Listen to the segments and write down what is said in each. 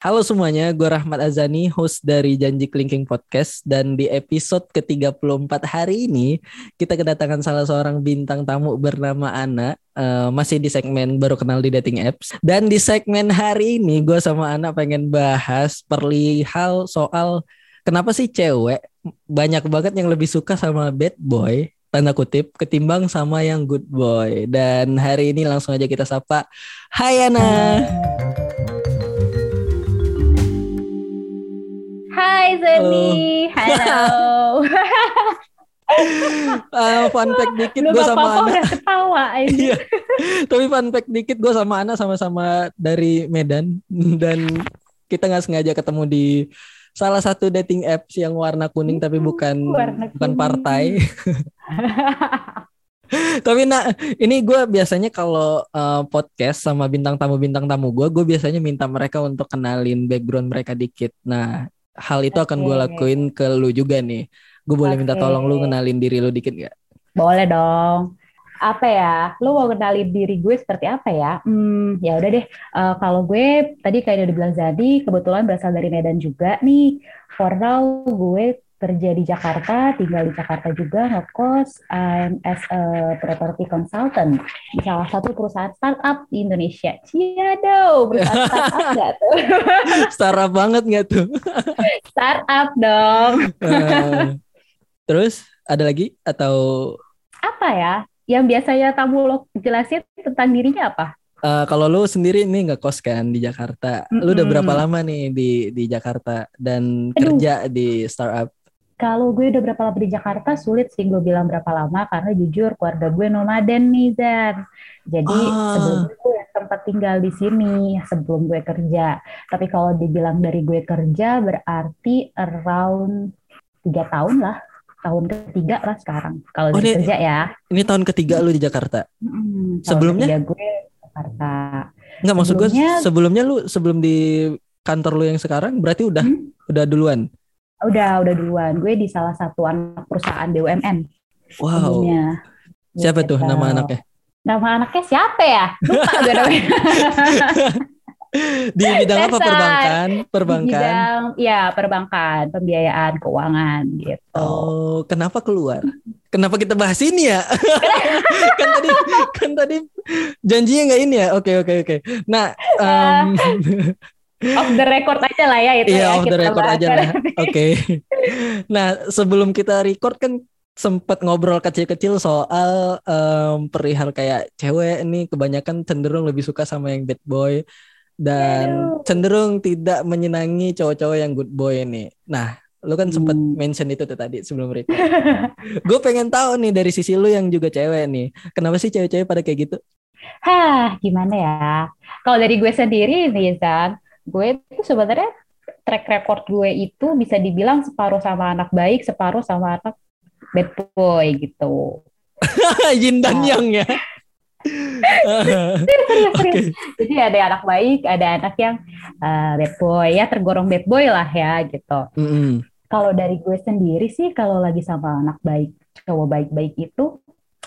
Halo semuanya, gue Rahmat Azani, host dari Janji Klinking Podcast. Dan di episode ke-34 hari ini, kita kedatangan salah seorang bintang tamu bernama Ana. Uh, masih di segmen baru kenal di dating apps. Dan di segmen hari ini, gue sama Ana pengen bahas perihal soal kenapa sih cewek banyak banget yang lebih suka sama bad boy tanda kutip ketimbang sama yang good boy. Dan hari ini langsung aja kita sapa. Hai Ana. Hai Zeni, halo. uh, fun fact dikit gue sama Ana. Ketawa iya. Tapi fun fact dikit gue sama Ana sama-sama dari Medan dan kita nggak sengaja ketemu di salah satu dating apps yang warna kuning tapi bukan warna bukan partai. Tapi nah ini gue biasanya kalau uh, podcast sama bintang tamu bintang tamu gue, gue biasanya minta mereka untuk kenalin background mereka dikit. Nah hal itu akan gue lakuin ke lu juga nih. Gue boleh okay. minta tolong lu kenalin diri lu dikit gak? Boleh dong. Apa ya? Lu mau kenalin diri gue seperti apa ya? Hmm, ya udah deh. Uh, kalau gue tadi kayak udah dibilang Zadi, kebetulan berasal dari Medan juga nih. For now gue kerja di Jakarta, tinggal di Jakarta juga, ngekos I'm as a property consultant di salah satu perusahaan startup di Indonesia. Ciado, perusahaan startup nggak tuh? startup banget nggak tuh? startup dong. uh, terus ada lagi atau? Apa ya? Yang biasanya tamu lo jelasin tentang dirinya apa? Uh, kalau lu sendiri ini nggak kos kan di Jakarta, mm -hmm. lu udah berapa lama nih di di Jakarta dan Aduh. kerja di startup? Kalau gue udah berapa lama di Jakarta, sulit sih gue bilang berapa lama, karena jujur keluarga gue nomaden nih, Zan. Jadi ah. sebelum gue sempat tinggal di sini, sebelum gue kerja. Tapi kalau dibilang dari gue kerja, berarti around tiga tahun lah. Tahun ketiga lah sekarang, kalau oh, kerja ya. Ini tahun ketiga lu di Jakarta? Hmm, sebelumnya? gue Jakarta. Enggak, maksud sebelumnya, gue sebelumnya lu, sebelum di kantor lu yang sekarang, berarti udah hmm? udah duluan? Udah, udah duluan. Gue di salah satu anak perusahaan BUMN. Wow. Sebelumnya. Siapa tuh nama anaknya? Nama anaknya siapa ya? Lupa gue namanya. di bidang apa perbankan? Perbankan. Di bidang ya perbankan, pembiayaan, keuangan gitu. Oh, kenapa keluar? Kenapa kita bahas ini ya? kan tadi kan tadi janjinya nggak ini ya? Oke oke oke. Nah, um, off the record aja lah ya itu iya, ya. off the record aja lah. Oke. Okay. Nah, sebelum kita record kan sempat ngobrol kecil-kecil soal um, perihal kayak cewek ini kebanyakan cenderung lebih suka sama yang bad boy dan Aduh. cenderung tidak menyenangi cowok-cowok yang good boy ini. Nah, lu kan sempat hmm. mention itu tuh tadi sebelum record. Gue pengen tahu nih dari sisi lu yang juga cewek nih, kenapa sih cewek-cewek pada kayak gitu? Hah, gimana ya? Kalau dari gue sendiri nih, Zan, gue itu sebenarnya track record gue itu bisa dibilang separuh sama anak baik, separuh sama anak bad boy gitu. Yin dan nah. yang ya. serius, serius, okay. Jadi ada anak baik, ada anak yang uh, bad boy ya tergolong bad boy lah ya gitu. Mm -hmm. Kalau dari gue sendiri sih kalau lagi sama anak baik, cowok baik-baik itu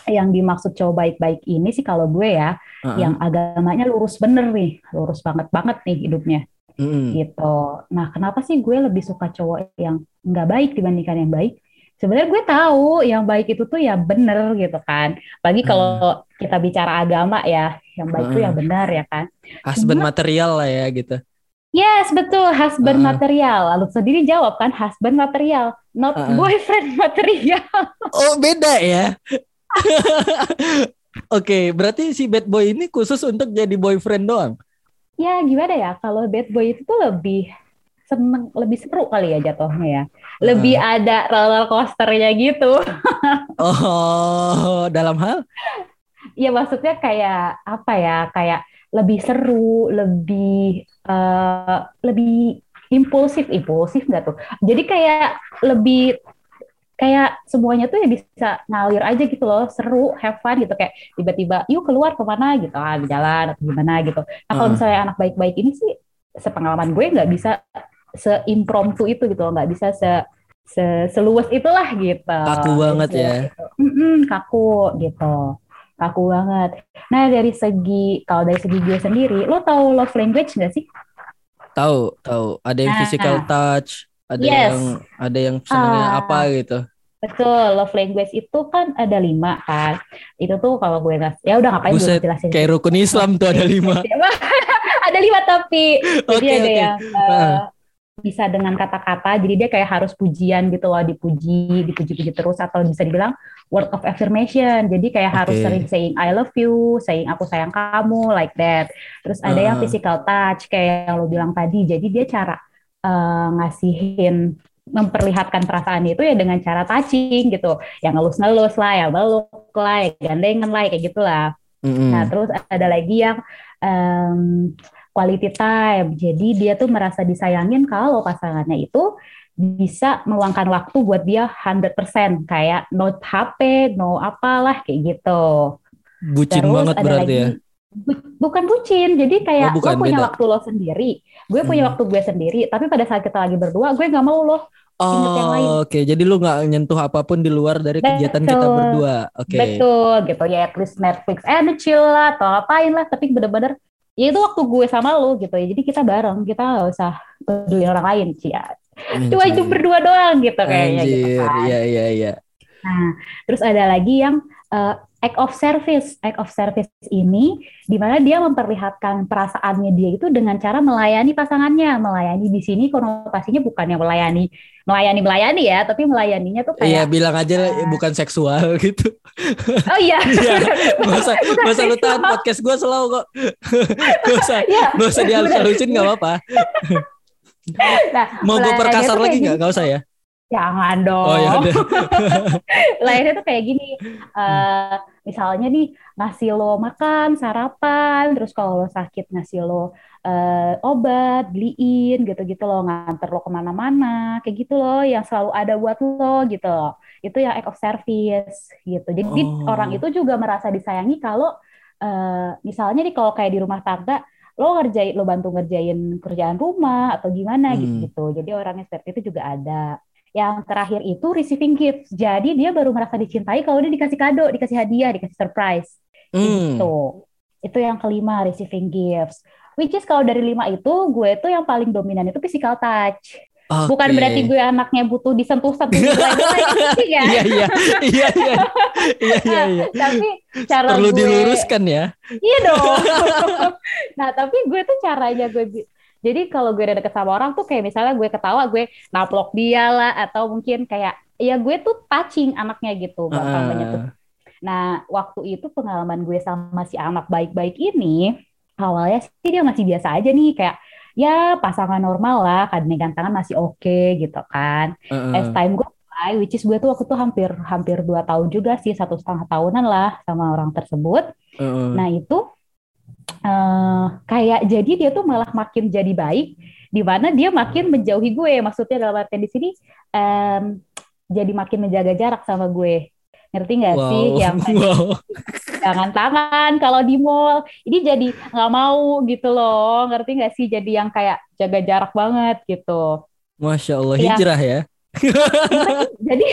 yang dimaksud cowok baik-baik ini sih kalau gue ya, uh-huh. yang agamanya lurus bener nih, lurus banget banget nih hidupnya, mm. gitu. Nah, kenapa sih gue lebih suka cowok yang nggak baik dibandingkan yang baik? Sebenarnya gue tahu yang baik itu tuh ya bener gitu kan. Bagi kalau uh. kita bicara agama ya, yang baik uh. tuh yang benar ya kan. Husband Cuma, material lah ya gitu. Yes, betul. Husband uh. material. Lalu sendiri jawab kan, husband material, not uh. boyfriend material. Oh, beda ya. Oke, okay, berarti si bad boy ini khusus untuk jadi boyfriend doang? Ya gimana ya, kalau bad boy itu tuh lebih seneng, lebih seru kali ya jatuhnya ya. Lebih uh. ada roller coasternya gitu. oh, dalam hal? Ya maksudnya kayak apa ya, kayak lebih seru, lebih uh, lebih impulsif, impulsif nggak tuh? Jadi kayak lebih kayak semuanya tuh ya bisa ngalir aja gitu loh seru have fun gitu. Kayak tiba-tiba yuk keluar ke mana? gitu. Ah jalan atau gimana gitu. Nah kalau misalnya anak baik-baik ini sih sepengalaman gue nggak bisa seimpromptu itu gitu nggak bisa se, se seluas itulah gitu. Kaku banget gitu. ya. Mm -mm, kaku gitu. Kaku banget. Nah dari segi kalau dari segi gue sendiri lo tau love language nggak sih? Tahu, tahu. Ada yang nah, physical touch, ada yes. yang ada yang senangnya uh, apa gitu. Betul, love language itu kan ada lima kan. Itu tuh kalau gue nggak, ya udah ngapain Buset, gue jelasin. Kayak rukun Islam tuh ada lima. ada lima tapi, okay, jadi ada okay. yang uh, bisa dengan kata-kata. Jadi dia kayak harus pujian gitu loh, dipuji, dipuji-puji terus atau bisa dibilang word of affirmation. Jadi kayak okay. harus sering saying I love you, saying aku sayang kamu, like that. Terus ada uh. yang physical touch kayak yang lo bilang tadi. Jadi dia cara uh, ngasihin memperlihatkan perasaan itu ya dengan cara touching gitu, yang ngelus-ngelus lah, yang beluk lah, yang gandengan lah, kayak gitulah. Mm-hmm. Nah terus ada lagi yang um, quality time, jadi dia tuh merasa disayangin kalau pasangannya itu bisa meluangkan waktu buat dia 100% kayak no HP, no apalah kayak gitu. Bucin Terus banget berarti lagi, ya. bukan bucin, jadi kayak oh, bukan, lo punya beda. waktu lo sendiri, gue punya hmm. waktu gue sendiri, tapi pada saat kita lagi berdua, gue nggak mau lo Oh, oke. Okay. Jadi lu nggak nyentuh apa pun di luar dari kegiatan kita berdua. Oke. Okay. Betul, gitu ya. At least Netflix and chill lah, atau apain lah. Tapi bener-bener ya itu waktu gue sama lu gitu ya. Jadi kita bareng, kita nggak usah peduli orang lain, sih ya. Cuma hidup berdua doang gitu kayaknya. Anjir, gitu kan. iya iya iya. Nah, terus ada lagi yang uh, act of service. Act of service ini di mana dia memperlihatkan perasaannya dia itu dengan cara melayani pasangannya. Melayani di sini konotasinya bukan yang melayani melayani melayani ya, tapi melayaninya tuh kayak Iya, bilang aja uh, bukan seksual gitu. Oh iya. iya. Gak usah lu tahan podcast gue selalu kok. gak usah, ya, gak usah dihalus-halusin gak apa-apa. nah, mau gue perkasar lagi nggak? Gak usah ya. Jangan dong. Oh, ya Lahirnya tuh kayak gini. Uh, misalnya nih ngasih lo makan, sarapan, terus kalau lo sakit ngasih lo uh, obat, beliin gitu-gitu lo nganter lo ke mana-mana, kayak gitu loh yang selalu ada buat lo gitu. Loh. Itu yang act of service gitu. Jadi oh. orang itu juga merasa disayangi kalau uh, misalnya nih kalau kayak di rumah tangga lo ngerjain lo bantu ngerjain kerjaan rumah atau gimana hmm. gitu gitu jadi orangnya seperti itu juga ada yang terakhir itu receiving gifts. Jadi dia baru merasa dicintai kalau dia dikasih kado, dikasih hadiah, dikasih surprise. Mm. Itu. Itu yang kelima receiving gifts. Which is kalau dari lima itu gue tuh yang paling dominan itu physical touch. Okay. Bukan berarti gue anaknya butuh disentuh-sentuh gitu ya. Iya iya iya iya iya iya. iya. Tapi cara perlu gue, diluruskan ya. Iya dong. nah tapi gue tuh caranya gue jadi kalau gue udah deket sama orang tuh kayak misalnya gue ketawa, gue naplok dia lah atau mungkin kayak ya gue tuh touching anaknya gitu, uh. Nah, waktu itu pengalaman gue sama si anak baik-baik ini, awalnya sih dia masih biasa aja nih, kayak ya pasangan normal lah, kadang gantangan masih oke okay, gitu kan. Uh. As time gue by, which is gue tuh waktu itu hampir hampir dua tahun juga sih, satu setengah tahunan lah sama orang tersebut. Uh. Nah itu uh, kayak jadi dia tuh malah makin jadi baik di mana dia makin menjauhi gue. Maksudnya dalam artian di sini um, jadi makin menjaga jarak sama gue. Ngerti nggak wow. sih? Yang wow. jangan tangan kalau di mall. Ini jadi nggak mau gitu loh. Ngerti nggak sih? Jadi yang kayak jaga jarak banget gitu. Masya Allah hijrah ya jadi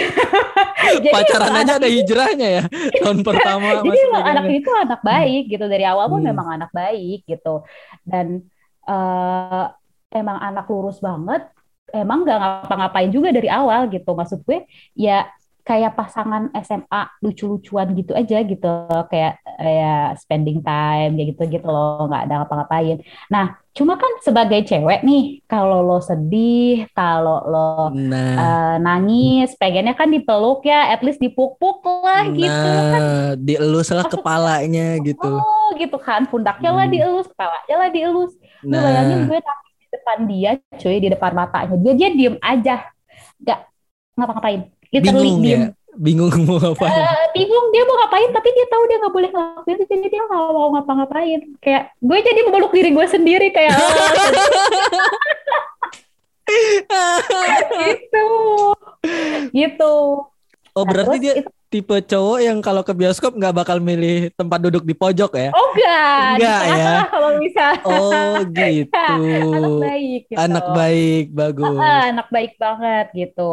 pacaran aja ada hijrahnya ya tahun pertama jadi anak itu anak baik gitu. Dari awal pun hmm. memang anak baik gitu. Dan uh, emang anak lurus banget emang gak ngapa-ngapain juga dari awal gitu. Maksud gue ya kayak pasangan SMA lucu-lucuan gitu aja gitu kayak ya spending time kayak gitu gitu loh nggak ada ngapa-ngapain nah cuma kan sebagai cewek nih kalau lo sedih kalau lo nah. uh, nangis pengennya kan dipeluk ya at least dipuk-puk lah nah, gitu kan dielus lah kepalanya gitu oh gitu kan pundaknya hmm. lah dielus kepalanya lah dielus nah. bayangin gue nangis di depan dia cuy di depan matanya dia dia diem aja nggak ngapa-ngapain literally bingung diem. ya bingung mau ngapain. Uh, bingung dia mau ngapain tapi dia tahu dia nggak boleh ngelakuin itu jadi dia nggak mau ngapa-ngapain. Kayak gue jadi memeluk diri gue sendiri kayak gitu. Gitu. Oh berarti dia itu, tipe cowok yang kalau ke bioskop nggak bakal milih tempat duduk di pojok ya? Oh enggak, enggak ya. Kalau bisa. Oh gitu. anak baik. Gitu. Anak baik, bagus. Uh, anak baik banget gitu.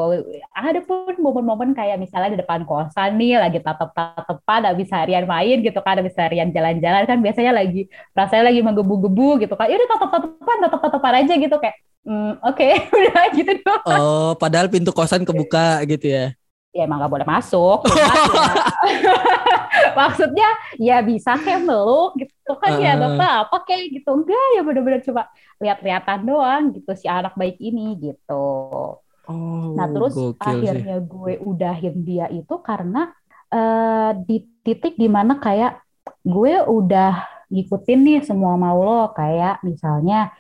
Ada pun momen-momen kayak misalnya di depan kosan nih lagi tatap-tatapan, habis harian main gitu kan, habis harian jalan-jalan kan biasanya lagi rasanya lagi menggebu-gebu gitu kan. Ya udah tatap-tatapan, tatap-tatapan aja gitu kayak. Hmm, Oke, okay. udah gitu doang. Oh, padahal pintu kosan kebuka gitu ya? Ya emang gak boleh masuk. ya. Maksudnya ya bisa kayak meluk gitu kan uh. ya dokter apa kayak gitu enggak ya bener-bener coba lihat-lihatan doang gitu si anak baik ini gitu. Oh, nah terus akhirnya sih. gue udahin dia itu karena uh, di titik di mana kayak gue udah ngikutin nih semua mau lo kayak misalnya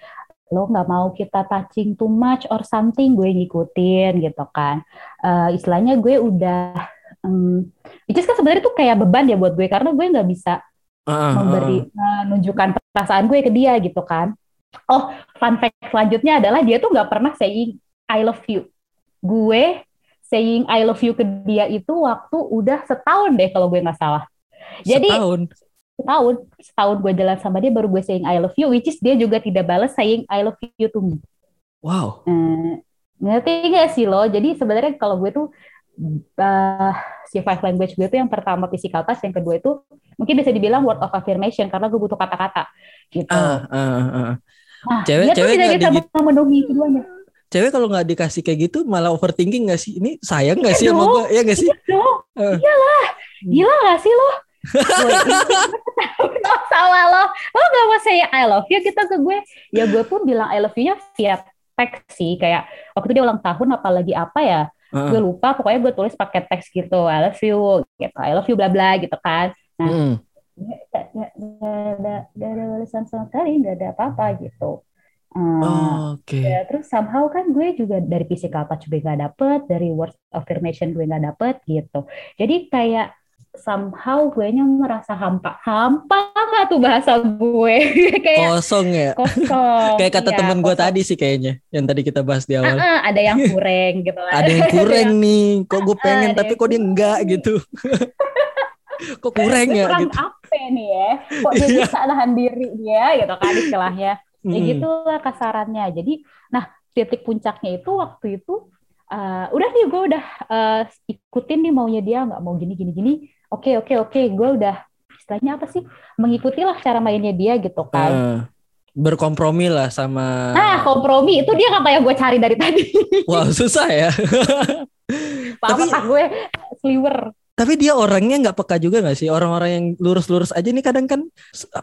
lo nggak mau kita touching too much or something gue ngikutin gitu kan. Uh, istilahnya gue udah um, which kan sebenarnya tuh kayak beban ya buat gue karena gue nggak bisa uh, memberi uh, menunjukkan perasaan gue ke dia gitu kan. Oh fun fact selanjutnya adalah dia tuh nggak pernah saying I love you. Gue saying I love you ke dia itu waktu udah setahun deh kalau gue nggak salah. Jadi setahun setahun setahun gue jalan sama dia baru gue saying I love you which is dia juga tidak balas saying I love you to me. Wow. Uh, ngerti gak sih lo? Jadi sebenarnya kalau gue tuh uh, si five language gue tuh yang pertama physical touch yang kedua itu mungkin bisa dibilang word of affirmation karena gue butuh kata-kata gitu. Uh, uh, uh. nah cewek, dia cewek tidak bisa digit... memenuhi keduanya. Cewek kalau nggak dikasih kayak gitu malah overthinking gak sih? Ini sayang gak sih sama gue ya gak sih? Iya uh. iyalah. Gila gak sih lo sama lo lo gak mau saya I love you gitu ke gue ya gue pun bilang I love you nya via teks sih kayak waktu dia ulang tahun apalagi apa ya uh. gue lupa pokoknya gue tulis pakai teks gitu I love you gitu I love you bla bla gitu kan nah mm. gak, ada gak ada balasan sama sekali gak ada apa-apa gitu oh, Oke. Okay. Ya, terus somehow kan gue juga dari physical touch gue gak dapet, dari words affirmation gue gak dapet gitu. Jadi kayak somehow gue nya merasa hampa. Hampa nggak tuh bahasa gue? Kayak kosong ya? kosong. Kayak kata iya, temen gue tadi sih kayaknya yang tadi kita bahas di awal. Uh, uh, ada yang kurang gitu ada yang kurang nih. Kok gue pengen uh, tapi kok dia enggak gitu. Kok kurang ya gitu. apa nih ya? Kok dia iya. bisa nahan diri dia gitu kan istilahnya. Ya hmm. gitulah kasarannya. Jadi nah titik puncaknya itu waktu itu uh, udah nih gue udah uh, ikutin nih maunya dia nggak mau gini gini gini oke oke oke gue udah istilahnya apa sih mengikuti lah cara mainnya dia gitu kan uh, berkompromi lah sama nah kompromi itu dia kata yang gue cari dari tadi wah susah ya tapi gue sliver tapi dia orangnya nggak peka juga nggak sih orang-orang yang lurus-lurus aja nih kadang kan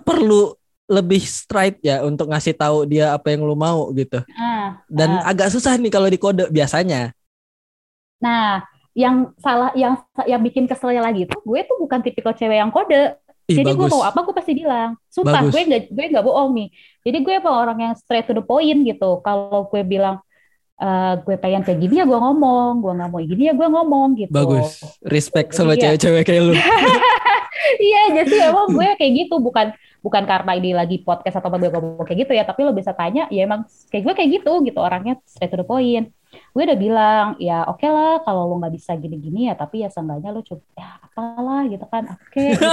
perlu lebih straight ya untuk ngasih tahu dia apa yang lu mau gitu. Uh, Dan uh. agak susah nih kalau di kode biasanya. Nah, yang salah yang yang bikin keselnya lagi tuh gue tuh bukan tipikal cewek yang kode. Ih, jadi gue mau apa gue pasti bilang sumpah bagus. gue nggak gue nggak bohong nih. Jadi gue emang orang yang straight to the point gitu. Kalau gue bilang uh, gue pengen kayak gini ya gue ngomong. Gue nggak mau gini ya gue ngomong gitu. Bagus. Respect sama cewek-cewek kayak lu. Iya jadi emang gue kayak gitu. Bukan bukan karena ini lagi podcast atau gue ngomong kayak gitu ya tapi lo bisa tanya ya emang kayak gue kayak gitu gitu. Orangnya straight to the point gue udah bilang ya oke okay lah kalau lo nggak bisa gini-gini ya tapi ya seenggaknya lo coba ya apalah gitu kan. Oke okay, gitu,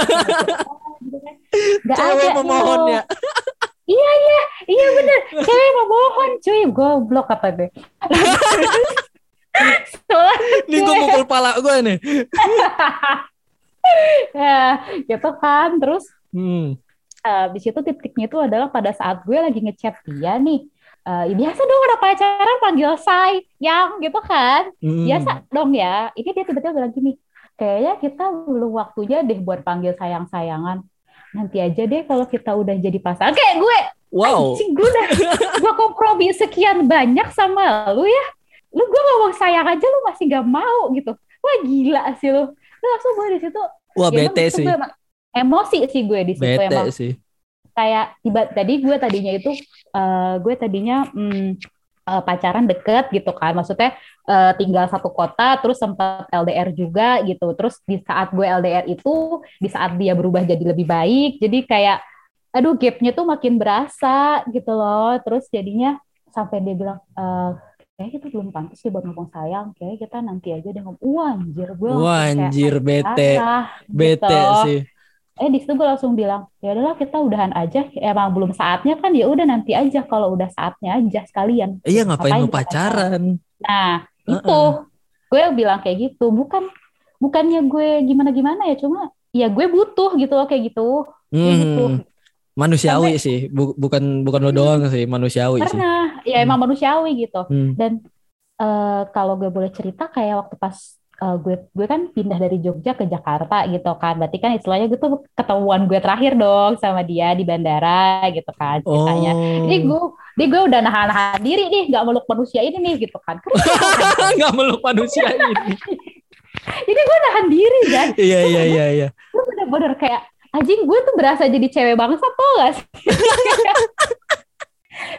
gitu kan. Gak cewek ada, memohon ya iya iya iya bener. Cewek memohon cuy goblok apa deh ini gue mukul pala gue nih. Ya gitu kan terus hmm. uh, di situ titiknya itu adalah pada saat gue lagi ngechat dia nih uh, ya biasa dong udah pacaran panggil say yang gitu kan? Hmm. biasa dong ya. Ini dia tiba-tiba bilang gini kayaknya kita belum waktunya deh buat panggil sayang-sayangan. Nanti aja deh kalau kita udah jadi pasangan. Kayak gue wow. Anjing gue udah gue kompromi sekian banyak sama lu ya. Lu gue ngomong sayang aja lu masih gak mau gitu. Wah gila sih lu. Lu langsung gue di situ wah ya, bete sih. emosi sih gue di situ bete emang. sih kayak tiba tadi gue tadinya itu uh, gue tadinya hmm, uh, pacaran deket gitu kan. Maksudnya uh, tinggal satu kota terus sempat LDR juga gitu. Terus di saat gue LDR itu di saat dia berubah jadi lebih baik jadi kayak aduh gapnya tuh makin berasa gitu loh. Terus jadinya sampai dia bilang uh, kayak kita belum pantas sih buat ngomong sayang. Kayak kita nanti aja deh ngomong. Wah anjir. Gue wah anjir bete. bete gitu. sih eh di situ gue langsung bilang ya udahlah kita udahan aja emang belum saatnya kan ya udah nanti aja kalau udah saatnya aja sekalian iya ngapain, ngapain lu pacaran nah uh -uh. itu gue bilang kayak gitu bukan bukannya gue gimana gimana ya cuma ya gue butuh gitu loh kayak gitu hmm. gitu manusiawi Sampai, sih bukan bukan lo doang sih manusiawi karena sih. ya emang hmm. manusiawi gitu hmm. dan uh, kalau gue boleh cerita kayak waktu pas uh, gue gue kan pindah dari Jogja ke Jakarta gitu kan. Berarti kan istilahnya gue tuh ketemuan gue terakhir dong sama dia di bandara gitu kan ceritanya. Oh. jadi gue jadi gue udah nahan-nahan diri nih nggak meluk manusia ini nih gitu kan. Nggak meluk manusia ini. Jadi gue nahan diri kan. Iya iya iya iya. gue bener-bener kayak anjing gue tuh berasa jadi cewek bangsa tuh gak sih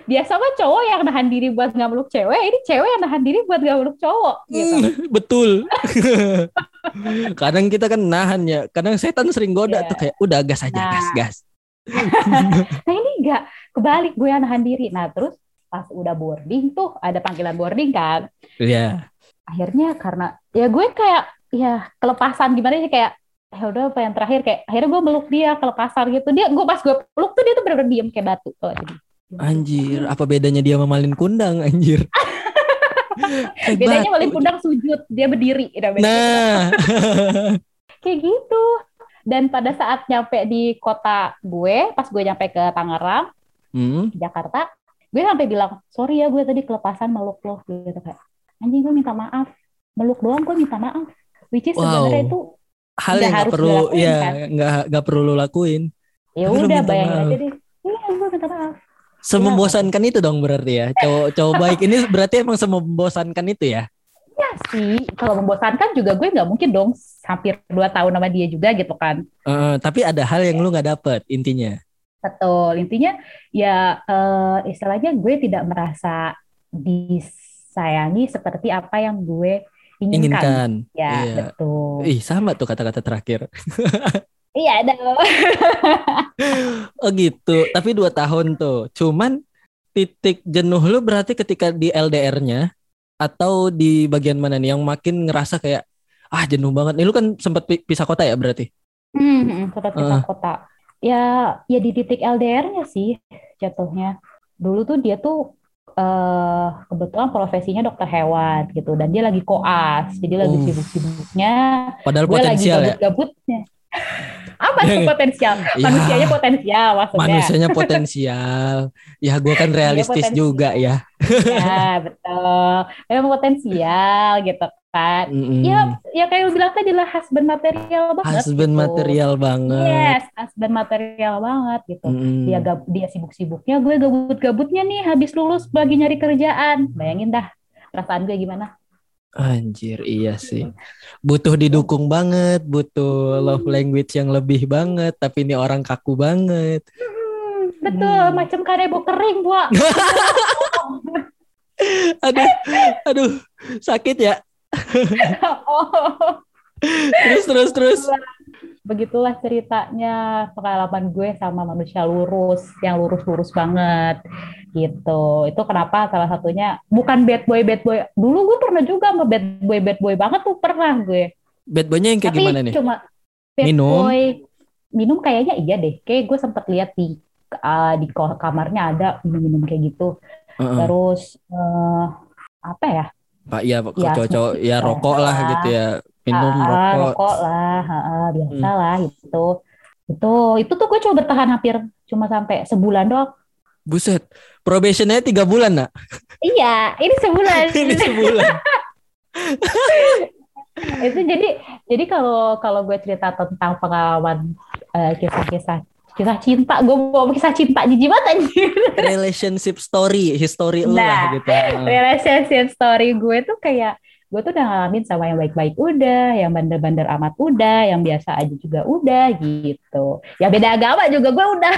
biasa mah cowok yang nahan diri buat nggak meluk cewek ini cewek yang nahan diri buat nggak meluk cowok gitu. Hmm, betul kadang kita kan nahan ya kadang setan sering goda yeah. tuh kayak udah gas aja nah. gas gas nah ini enggak kebalik gue yang nahan diri nah terus pas udah boarding tuh ada panggilan boarding kan iya yeah. akhirnya karena ya gue kayak ya kelepasan gimana sih kayak ya udah apa yang terakhir kayak akhirnya gue meluk dia kelepasan gitu dia gue pas gue peluk tuh dia tuh bener-bener diem kayak batu kalau jadi anjir apa bedanya dia sama malin kundang anjir? Bedanya malin kundang sujud dia berdiri. Nah. Kayak gitu. Dan pada saat nyampe di kota gue pas gue nyampe ke Tangerang hmm. Jakarta gue sampai bilang sorry ya gue tadi kelepasan meluk lo gitu kayak anjing gue minta maaf. Meluk doang gue minta maaf. Which is wow. sebenarnya itu hal yang nggak perlu ya nggak kan? nggak perlu lu lakuin. Ya udah bayangin aja deh. Iya gue minta maaf semembosankan itu dong berarti ya cowok cowok baik ini berarti emang semembosankan itu ya Ya sih, kalau membosankan juga gue nggak mungkin dong hampir dua tahun sama dia juga gitu kan. Uh, tapi ada hal yang lu nggak dapet intinya. Betul, intinya ya uh, istilahnya gue tidak merasa disayangi seperti apa yang gue inginkan. inginkan. Ya, iya. betul. Ih, sama tuh kata-kata terakhir. iya dong. oh gitu. Tapi dua tahun tuh. Cuman titik jenuh lu berarti ketika di LDR-nya atau di bagian mana nih yang makin ngerasa kayak ah jenuh banget. Nih lu kan sempat pisah kota ya berarti? Hmm, sempat pisah uh. kota. Ya, ya di titik LDR-nya sih jatuhnya. Dulu tuh dia tuh uh, kebetulan profesinya dokter hewan gitu dan dia lagi koas jadi lagi uh. sibuk-sibuknya padahal gue potensial lagi gabut-gabutnya ya? Apa itu potensial? Ya. manusianya potensial maksudnya. Manusianya potensial. Ya gue kan realistis juga ya. Ya betul. Memang potensial gitu kan. Mm-hmm. ya ya kayak lu bilang tadi lah husband material banget husband gitu. material banget. Yes husband material banget gitu. Mm-hmm. dia gab dia sibuk-sibuknya gue gabut-gabutnya nih habis lulus lagi nyari kerjaan. Bayangin dah perasaan gue gimana Anjir, iya sih. Butuh didukung banget, butuh love language yang lebih banget, tapi ini orang kaku banget. Betul, hmm. macam kanebo kering, Bu. aduh, aduh, sakit ya. oh. terus terus terus begitulah ceritanya pengalaman gue sama manusia lurus yang lurus-lurus banget gitu. Itu kenapa salah satunya bukan bad boy bad boy dulu gue pernah juga sama bad boy bad boy banget tuh pernah gue. Bad boynya yang kayak Tapi gimana nih? cuma bad minum? boy. Minum kayaknya iya deh. Kayak gue sempet lihat di uh, di kamarnya ada minum-minum kayak gitu. Uh -uh. terus uh, apa ya? Pak iya ya, cowok-cowok ya rokok lah gitu ya minum ah, rokok. rokok lah, ah, biasa hmm. lah itu. Itu itu tuh gue coba bertahan hampir cuma sampai sebulan doang. Buset, probationnya tiga bulan nak? Iya, ini sebulan. ini sebulan. itu jadi jadi kalau kalau gue cerita tentang pengalaman uh, kisah-kisah kisah cinta gue mau kisah cinta jijik banget anjir relationship story history nah, lah gitu relationship story gue tuh kayak gue tuh udah ngalamin sama yang baik-baik udah, yang bandar-bandar amat udah, yang biasa aja juga udah gitu. Yang beda agama juga gue udah.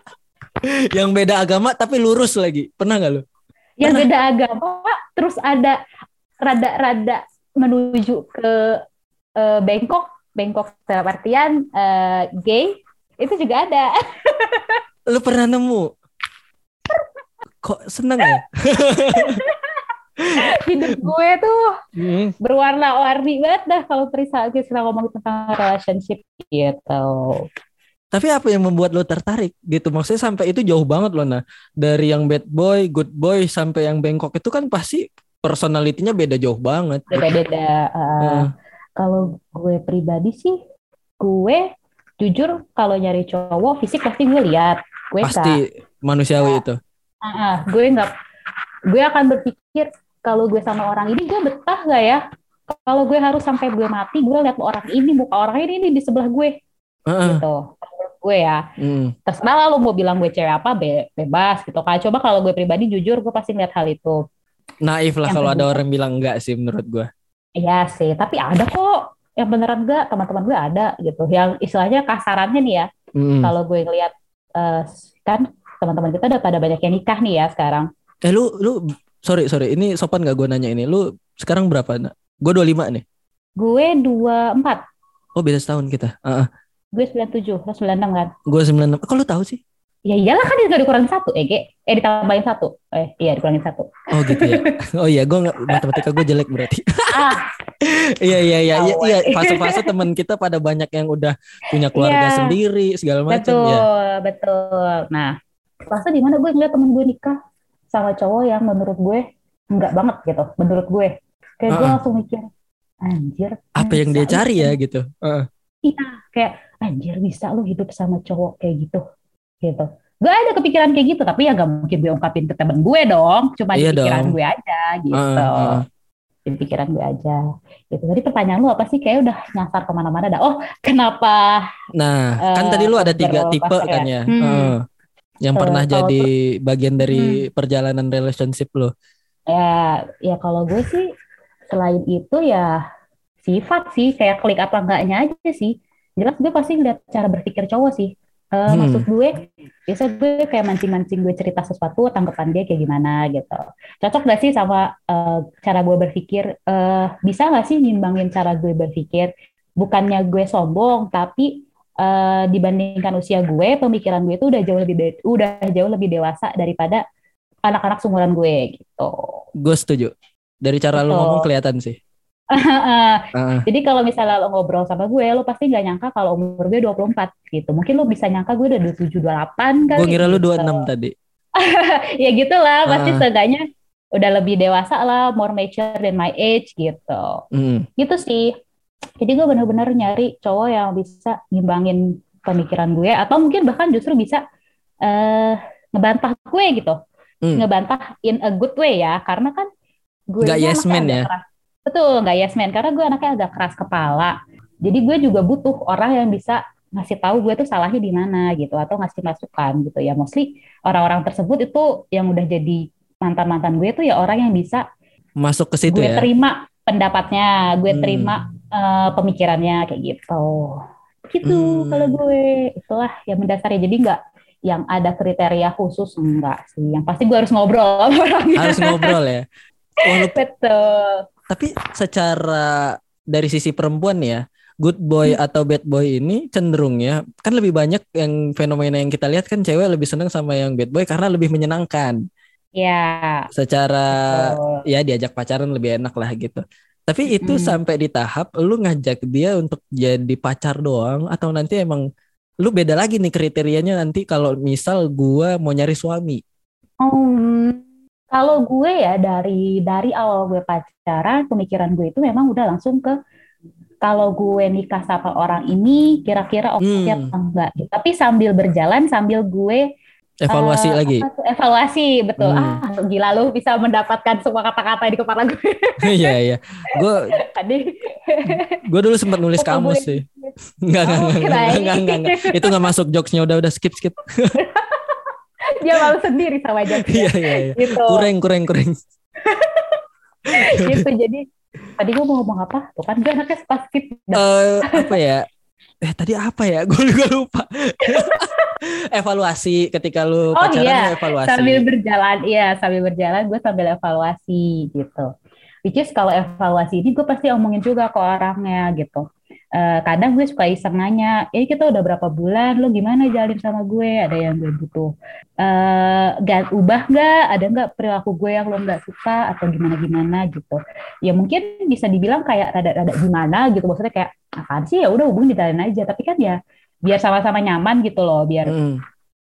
yang beda agama tapi lurus lagi, pernah gak lo? Yang beda agama terus ada rada-rada menuju ke uh, Bangkok, Bangkok dalam artian uh, gay, itu juga ada. Lu pernah nemu? Kok seneng ya? hidup gue tuh hmm. berwarna-warni banget dah kalau perisa kita ngomong tentang relationship gitu. Tapi apa yang membuat lo tertarik gitu? Maksudnya sampai itu jauh banget loh nah. Dari yang bad boy, good boy sampai yang bengkok itu kan pasti personalitinya beda jauh banget. Beda-beda. Uh, uh. Kalau gue pribadi sih, gue jujur kalau nyari cowok fisik pasti gue lihat. Gue pasti gak, manusiawi uh, itu. Uh, uh, gue nggak, gue akan berpikir kalau gue sama orang ini gue betah gak ya? Kalau gue harus sampai gue mati, gue lihat orang ini, muka orang ini, ini di sebelah gue. Uh -uh. Gitu gue ya. Hmm. Terserah lu mau bilang gue cewek apa be bebas gitu kan. Coba kalau gue pribadi jujur gue pasti ngeliat hal itu. Naif lah kalau ada orang bilang enggak sih menurut gue. Iya sih, tapi ada kok yang beneran enggak teman-teman gue ada gitu. Yang istilahnya kasarannya nih ya. Hmm. Kalau gue ngeliat uh, kan teman-teman kita udah pada banyak yang nikah nih ya sekarang. Eh lu lu sorry sorry ini sopan gak gue nanya ini. Lu sekarang berapa? Gue 25 nih. Gue 24. Oh beda setahun kita. Uh -uh. Gue 97, lo 96 kan? Gue 96. Kok lu tahu sih? Ya iyalah kan dia dikurangin satu, Ege. Eh ditambahin satu. Eh iya dikurangin satu. Oh gitu ya. Oh iya, gue matematika gue jelek berarti. Ah. iya iya iya iya iya fase-fase teman kita pada banyak yang udah punya keluarga yeah. sendiri segala macam betul, ya. Betul, betul. Nah, fase di mana gue ngeliat temen gue nikah sama cowok yang menurut gue enggak banget gitu, menurut gue. Kayak uh -uh. gue langsung mikir, anjir. Apa yang dia cari ya gitu. Uh. Iya, kayak anjir bisa lu hidup sama cowok kayak gitu gitu gue ada kepikiran kayak gitu tapi ya gak mungkin gue ungkapin ke temen gue dong cuma iya di pikiran dong. gue aja gitu uh, uh. di pikiran gue aja gitu tadi pertanyaan lu apa sih kayak udah nyasar ke mana-mana dah oh kenapa nah uh, kan tadi lu ada tiga tipe kan ya, ya? Hmm. Uh, yang pernah jadi bagian dari hmm. perjalanan relationship lo? Ya ya kalau gue sih selain itu ya sifat sih kayak klik apa enggaknya aja sih. Jelas gue pasti ngeliat cara berpikir cowok sih. Uh, hmm. maksud gue biasa gue kayak mancing-mancing gue cerita sesuatu tanggapan dia kayak gimana gitu. Cocok gak sih sama uh, cara gue berpikir? Uh, bisa gak sih nyimbangin cara gue berpikir? Bukannya gue sombong tapi uh, dibandingkan usia gue pemikiran gue itu udah jauh lebih udah jauh lebih dewasa daripada anak-anak seumuran gue gitu gue setuju dari cara gitu. lo ngomong kelihatan sih uh. Jadi kalau misalnya lo ngobrol sama gue, lo pasti gak nyangka kalau umur gue 24 gitu. Mungkin lo bisa nyangka gue udah 27, 28 kan. Gue ngira gitu. lo 26 tadi. ya gitulah, uh. pasti seenggaknya udah lebih dewasa lah, more mature than my age gitu. Mm. Gitu sih. Jadi gue bener-bener nyari cowok yang bisa ngimbangin pemikiran gue, atau mungkin bahkan justru bisa uh, ngebantah gue gitu. Mm. Ngebantah in a good way ya, karena kan gue Gak yes man ya. Keras Betul, nggak yes man. Karena gue anaknya agak keras kepala. Jadi gue juga butuh orang yang bisa ngasih tahu gue tuh salahnya di mana gitu atau ngasih masukan gitu ya mostly orang-orang tersebut itu yang udah jadi mantan mantan gue tuh ya orang yang bisa masuk ke situ gue ya terima pendapatnya gue hmm. terima uh, pemikirannya kayak gitu gitu hmm. kalau gue itulah yang mendasari jadi nggak yang ada kriteria khusus enggak sih yang pasti gue harus ngobrol harus ngobrol ya Walaupun, betul tapi secara dari sisi perempuan ya, good boy hmm. atau bad boy ini cenderung ya, kan lebih banyak yang fenomena yang kita lihat kan cewek lebih senang sama yang bad boy karena lebih menyenangkan. Ya. Secara Betul. ya diajak pacaran lebih enak lah gitu. Tapi itu hmm. sampai di tahap lu ngajak dia untuk jadi pacar doang atau nanti emang lu beda lagi nih kriterianya nanti kalau misal gua mau nyari suami. Oh, kalau gue ya dari dari awal gue pacaran, pemikiran gue itu memang udah langsung ke kalau gue nikah sama orang ini kira-kira oke okay hmm. atau enggak. Tapi sambil berjalan sambil gue evaluasi uh, lagi. Evaluasi betul. Hmm. Ah, gila lu bisa mendapatkan semua kata-kata di kepala gue. Iya iya. Gue Gue dulu sempat nulis kamus sih. Enggak enggak enggak enggak enggak enggak. Itu enggak masuk jokesnya udah udah skip skip dia malu sendiri sama aja iya, iya, iya. gitu kurang kurang kurang gitu jadi tadi gue mau ngomong apa tuh kan gue anaknya spastik uh, apa ya eh tadi apa ya? Gue juga lupa. Evaluasi ketika lu oh, pacaran iya. evaluasi. Sambil berjalan iya sambil berjalan gue sambil evaluasi gitu. Which is kalau evaluasi ini gue pasti omongin juga ke orangnya gitu uh, kadang gue suka iseng nanya, ini kita udah berapa bulan, lo gimana jalin sama gue? Ada yang gue butuh, uh, gak ubah gak? Ada nggak perilaku gue yang lo nggak suka atau gimana-gimana gitu? Ya mungkin bisa dibilang kayak rada-rada gimana gitu, maksudnya kayak apaan sih ya udah hubungan dijalin aja, tapi kan ya biar sama-sama nyaman gitu loh, biar mm.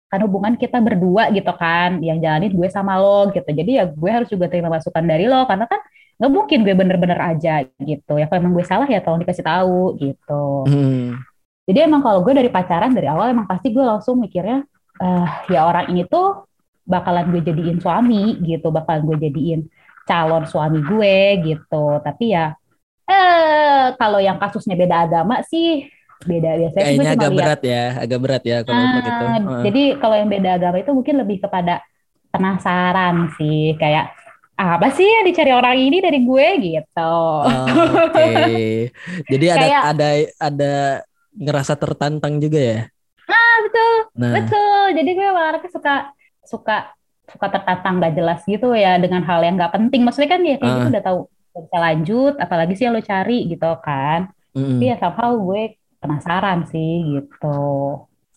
kan hubungan kita berdua gitu kan, yang jalanin gue sama lo gitu. Jadi ya gue harus juga terima masukan dari lo, karena kan nggak mungkin gue bener-bener aja gitu. Ya kalau emang gue salah ya tolong dikasih tahu gitu. Hmm. jadi emang kalau gue dari pacaran dari awal emang pasti gue langsung mikirnya uh, ya orang ini tuh bakalan gue jadiin suami gitu. Bakalan gue jadiin calon suami gue gitu. Tapi ya eh kalau yang kasusnya beda agama sih beda biasanya kayaknya agak berat ya agak berat ya kalau uh, gitu. Uh. jadi kalau yang beda agama itu mungkin lebih kepada penasaran sih kayak apa sih yang dicari orang ini dari gue gitu. Oh, Oke. Okay. Jadi ada Kayak, ada ada ngerasa tertantang juga ya? Nah betul, nah. betul. Jadi gue orangnya suka suka suka tertantang gak jelas gitu ya dengan hal yang gak penting. Maksudnya kan ya kayak uh. gitu udah tahu bisa lanjut, apalagi sih yang lo cari gitu kan. Mm. Tapi ya somehow gue penasaran sih gitu.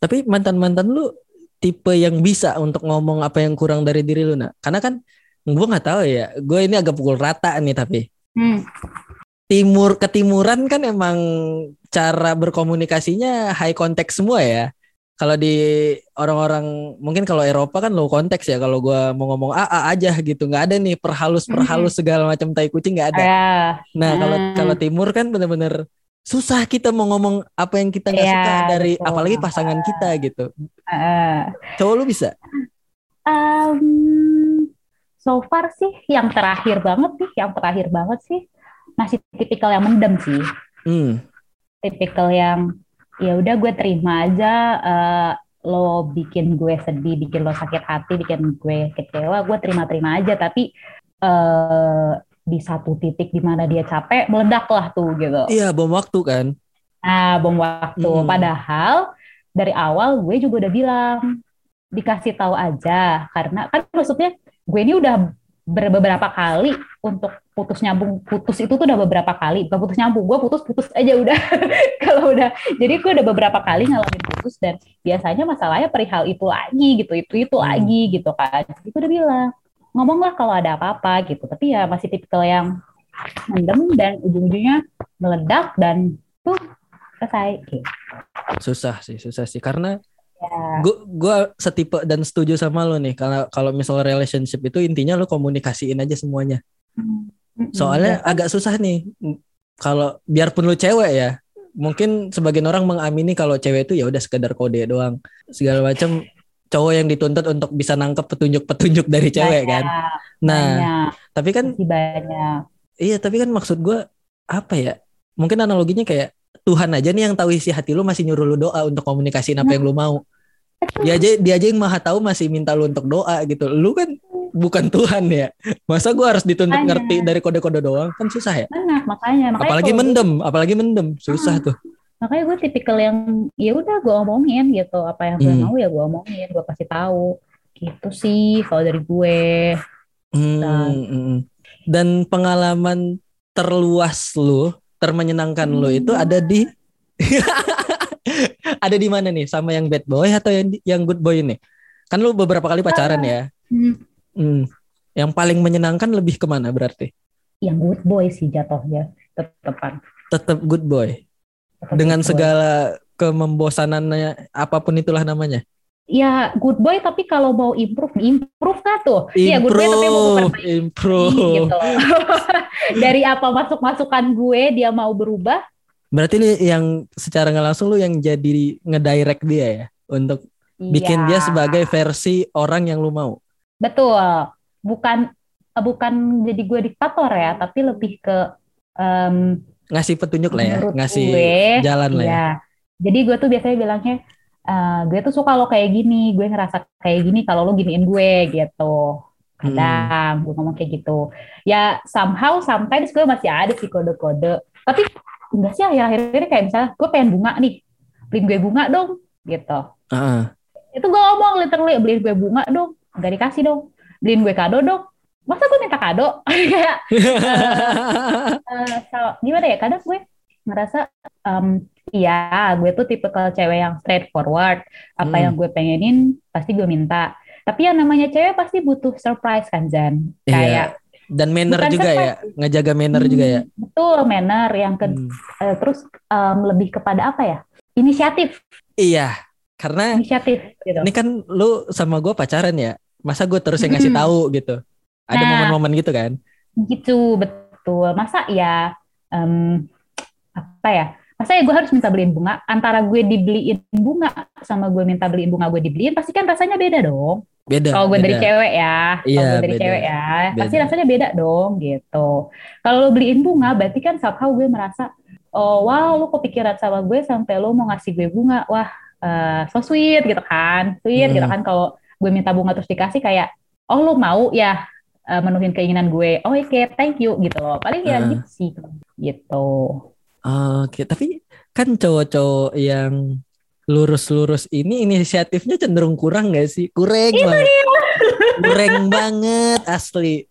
Tapi mantan mantan lu tipe yang bisa untuk ngomong apa yang kurang dari diri lu nak? Karena kan gue nggak tahu ya gue ini agak pukul rata nih tapi hmm. timur ketimuran kan emang cara berkomunikasinya high context semua ya kalau di orang-orang mungkin kalau Eropa kan low konteks ya kalau gue mau ngomong a a aja gitu nggak ada nih perhalus perhalus hmm. segala macam tai kucing nggak ada uh, nah kalau uh. kalau timur kan bener-bener susah kita mau ngomong apa yang kita nggak yeah, suka dari betul. apalagi pasangan kita gitu uh. cowok lu bisa um, so far sih yang terakhir banget sih, yang terakhir banget sih masih tipikal yang mendem sih. Hmm. Tipikal yang ya udah gue terima aja uh, lo bikin gue sedih, bikin lo sakit hati, bikin gue kecewa, gue terima-terima aja. Tapi uh, di satu titik di mana dia capek, meledak lah tuh gitu. Iya, bom waktu kan. Nah, bom waktu. Hmm. Padahal dari awal gue juga udah bilang dikasih tahu aja karena kan maksudnya gue ini udah beberapa kali untuk putus nyambung putus itu tuh udah beberapa kali bukan putus nyambung gue putus putus aja udah kalau udah jadi gue udah beberapa kali ngalamin putus dan biasanya masalahnya perihal itu lagi gitu itu itu hmm. lagi gitu kan itu udah bilang ngomong lah kalau ada apa-apa gitu tapi ya masih tipikal yang mendem dan ujung-ujungnya meledak dan tuh selesai gitu. susah sih susah sih karena gue yeah. gue setipe dan setuju sama lo nih kalau kalau misal relationship itu intinya lo komunikasiin aja semuanya. Soalnya yeah. agak susah nih kalau biarpun lo cewek ya mungkin sebagian orang mengamini kalau cewek itu ya udah sekedar kode doang. Segala macam cowok yang dituntut untuk bisa nangkep petunjuk-petunjuk dari cewek banyak, kan nah banyak. tapi kan banyak. Iya tapi kan maksud gue apa ya? Mungkin analoginya kayak Tuhan aja nih yang tahu isi hati lu masih nyuruh lu doa untuk komunikasiin apa yang lu mau. Dia aja dia aja yang maha tahu masih minta lu untuk doa gitu. Lu kan bukan Tuhan ya. Masa gua harus dituntut makanya. ngerti dari kode-kode doang kan susah ya. Nah, makanya, makanya apalagi mendem, gue, apalagi mendem, susah hmm. tuh. Makanya gue tipikal yang ya udah gue omongin gitu, apa yang gue hmm. mau ya gue omongin, gue kasih tahu. Gitu sih kalau dari gue. Hmm, nah. hmm. Dan pengalaman terluas lu termenyenangkan lo itu ada di ada di mana nih sama yang bad boy atau yang yang good boy ini? Kan lo beberapa kali pacaran ya. Hmm. Hmm. Yang paling menyenangkan lebih ke mana berarti? Yang good boy sih jatuhnya tetepan. Tetap good boy. Tetep Dengan good boy. segala kemembosanannya apa pun itulah namanya ya good boy tapi kalau mau improve improve kan tuh? Iya good boy tapi mau memperbaiki improve. gitu. Dari apa masuk masukan gue dia mau berubah? Berarti nih yang secara nggak langsung lu yang jadi ngedirect dia ya? Untuk iya. bikin dia sebagai versi orang yang lu mau? Betul. Bukan bukan jadi gue diktator ya tapi lebih ke um, ngasih petunjuk lah ya ngasih gue, jalan lah ya. iya. jadi gue tuh biasanya bilangnya uh, gue tuh suka lo kayak gini, gue ngerasa kayak gini kalau lo giniin gue gitu. Kadang hmm. gue ngomong kayak gitu. Ya somehow sometimes gue masih ada sih kode-kode. Tapi enggak sih akhir-akhir ini kayak misalnya gue pengen bunga nih, beliin gue bunga dong gitu. Uh. Itu gue ngomong literally beliin gue bunga dong, gak dikasih dong. Beliin gue kado dong. Masa gue minta kado? kayak uh, uh, so, gimana ya? Kadang gue ngerasa um, iya gue tuh tipe kalau cewek yang straightforward apa hmm. yang gue pengenin pasti gue minta tapi yang namanya cewek pasti butuh surprise kan Zan iya. kayak dan manner juga ya ngejaga manner hmm, juga ya hmm, betul manner yang ke hmm. uh, terus um, lebih kepada apa ya inisiatif iya karena inisiatif gitu. ini kan lu sama gue pacaran ya masa gue terus yang ngasih hmm. tahu gitu ada nah, momen-momen gitu kan gitu betul masa ya um, apa ya? Masa ya gue harus minta beliin bunga? Antara gue dibeliin bunga sama gue minta beliin bunga gue dibeliin pasti kan rasanya beda dong. Beda kalau gue dari cewek ya iya, kalau gue dari beda, cewek ya beda. pasti rasanya beda dong gitu. Kalau lo beliin bunga berarti kan somehow gue merasa oh wow lo kepikiran sama gue sampai lo mau ngasih gue bunga. Wah uh, so sweet gitu kan. Sweet gitu hmm. gitu kan. Kalau gue minta bunga terus dikasih kayak oh lo mau ya uh, menuhin keinginan gue? Oh oke okay, thank you gitu loh. Paling ya uh. gitu sih gitu Oke, tapi kan cowok-cowok yang lurus-lurus ini inisiatifnya cenderung kurang gak sih? Kurang Itu banget. Dia. Kurang banget asli.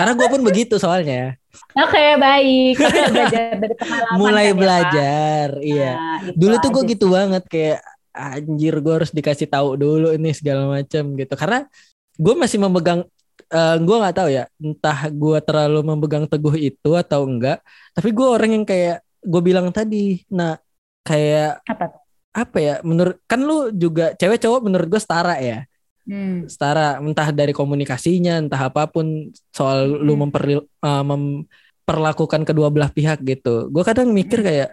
Karena gue pun begitu soalnya. Oke okay, baik. belajar dari pengalaman. Mulai kan, ya, belajar, ya, iya. Nah, dulu tuh gue gitu banget kayak anjir gue harus dikasih tahu dulu ini segala macam gitu. Karena gue masih memegang uh, eh, gue nggak tahu ya entah gue terlalu memegang teguh itu atau enggak tapi gue orang yang kayak gue bilang tadi nah kayak apa apa ya menurut kan lu juga cewek cowok menurut gue setara ya. Hmm. setara entah dari komunikasinya entah apa pun soal hmm. lu memper uh, memperlakukan kedua belah pihak gitu. Gue kadang mikir hmm. kayak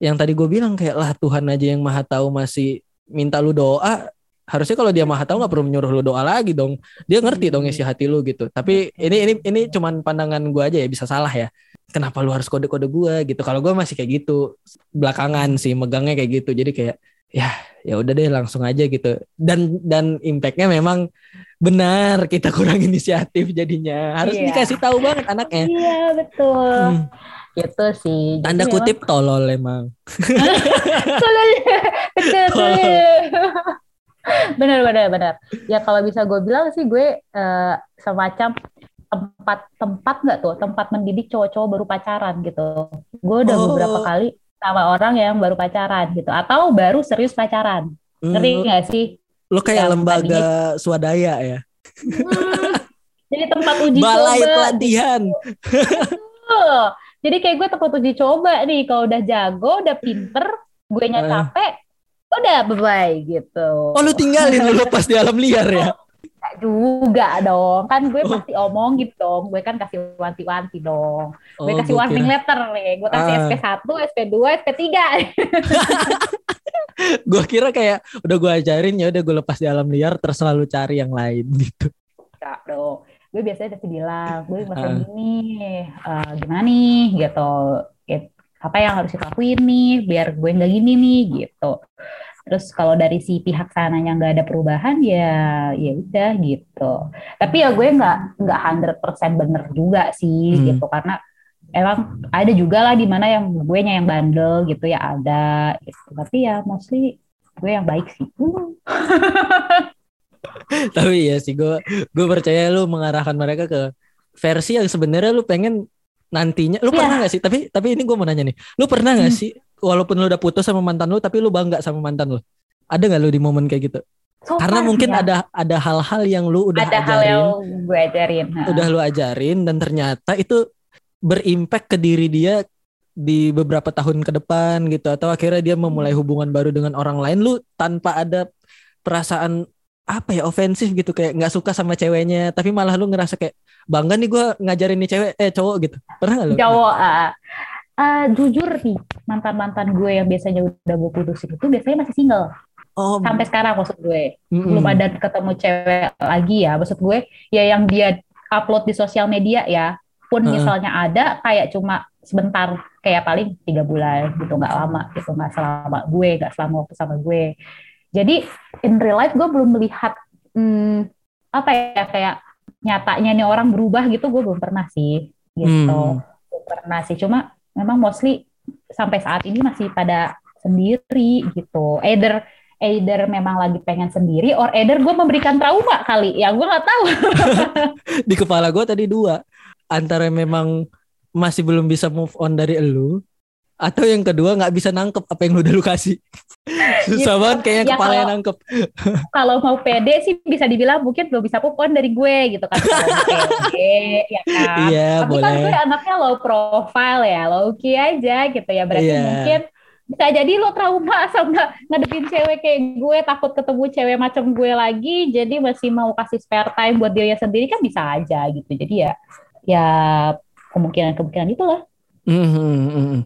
yang tadi gue bilang kayak lah Tuhan aja yang maha tahu masih minta lu doa. Harusnya kalau dia maha tahu nggak perlu menyuruh lu doa lagi dong. Dia ngerti dong isi hati lu gitu. Tapi ini ini ini cuman pandangan gue aja ya bisa salah ya kenapa lu harus kode-kode gue gitu. Kalau gue masih kayak gitu belakangan sih megangnya kayak gitu. Jadi kayak ya ya udah deh langsung aja gitu. Dan dan impactnya memang benar kita kurang inisiatif jadinya. Harus iya. dikasih tahu banget anaknya. Iya betul. Hmm. itu sih. Tanda jadi kutip memang... tolol emang. Tolol betul benar benar benar. Ya kalau bisa gue bilang sih gue uh, semacam tempat tempat nggak tuh? Tempat mendidik cowok-cowok baru pacaran gitu. Gue udah oh. beberapa kali sama orang yang baru pacaran gitu. Atau baru serius pacaran. Hmm. ngerti nggak sih? Lo kayak yang lembaga tadinya. swadaya ya? Hmm, jadi tempat uji balai coba pelatihan. Jadi kayak gue tempat uji coba nih. Kalau udah jago udah pinter gue nya uh. capek udah bye bye gitu. Oh lu tinggalin lu lepas di alam liar ya juga dong. Kan gue oh. pasti omong gitu dong. Gue kan kasih wanti-wanti dong. Oh, gue kasih warning kira. letter nih. Gue kasih uh. SP1 SP2 SP3 gue kira kayak udah gue ajarin ya udah gue lepas di alam liar terus selalu cari yang lain gitu. Enggak dong gue biasanya udah bilang gue masih uh. gini uh, gimana nih? Gitu. Apa yang harus dilakuin nih biar gue nggak gini nih gitu Terus kalau dari si pihak sananya nggak ada perubahan ya ya udah gitu. Tapi ya gue nggak nggak 100% bener juga sih hmm. gitu karena emang ada juga lah di mana yang gue yang bandel gitu ya ada gitu. Tapi ya mostly gue yang baik sih. Tapi ya sih gue gue percaya lu mengarahkan mereka ke versi yang sebenarnya lu pengen nantinya lu yeah. pernah gak sih tapi tapi ini gue mau nanya nih lu pernah gak hmm. sih walaupun lu udah putus sama mantan lu tapi lu bangga sama mantan lu. Ada gak lu di momen kayak gitu? So karena mungkin ya. ada ada hal-hal yang lu udah ada ajarin. hal yang gue ajarin udah lu ajarin dan ternyata itu berimpact ke diri dia di beberapa tahun ke depan gitu. Atau akhirnya dia memulai hubungan baru dengan orang lain lu tanpa ada perasaan apa ya ofensif gitu. Kayak nggak suka sama ceweknya tapi malah lu ngerasa kayak bangga nih gue ngajarin nih cewek eh cowok gitu. Pernah gak lu? Cowok uh, uh, jujur nih mantan mantan gue yang biasanya udah gue putusin itu biasanya masih single oh. sampai sekarang maksud gue mm-hmm. belum ada ketemu cewek lagi ya maksud gue ya yang dia upload di sosial media ya pun uh. misalnya ada kayak cuma sebentar kayak paling tiga bulan gitu nggak lama gitu nggak selama gue nggak selama waktu sama gue jadi in real life gue belum melihat hmm, apa ya kayak nyatanya nih orang berubah gitu gue belum pernah sih gitu. Hmm. Belum pernah sih cuma memang mostly sampai saat ini masih pada sendiri gitu. Either either memang lagi pengen sendiri or either gue memberikan trauma kali. Ya gue nggak tahu. Di kepala gue tadi dua. Antara memang masih belum bisa move on dari elu atau yang kedua nggak bisa nangkep apa yang lu udah lu kasih susah gitu. banget kayaknya ya, kepala yang nangkep kalau mau pede sih bisa dibilang mungkin belum bisa pupon dari gue gitu kan pede ya kan iya, tapi kan boleh. kan gue anaknya low profile ya low key aja gitu ya berarti yeah. mungkin bisa jadi lo trauma sama ngadepin cewek kayak gue takut ketemu cewek macam gue lagi jadi masih mau kasih spare time buat dirinya sendiri kan bisa aja gitu jadi ya ya kemungkinan kemungkinan itulah mm -hmm.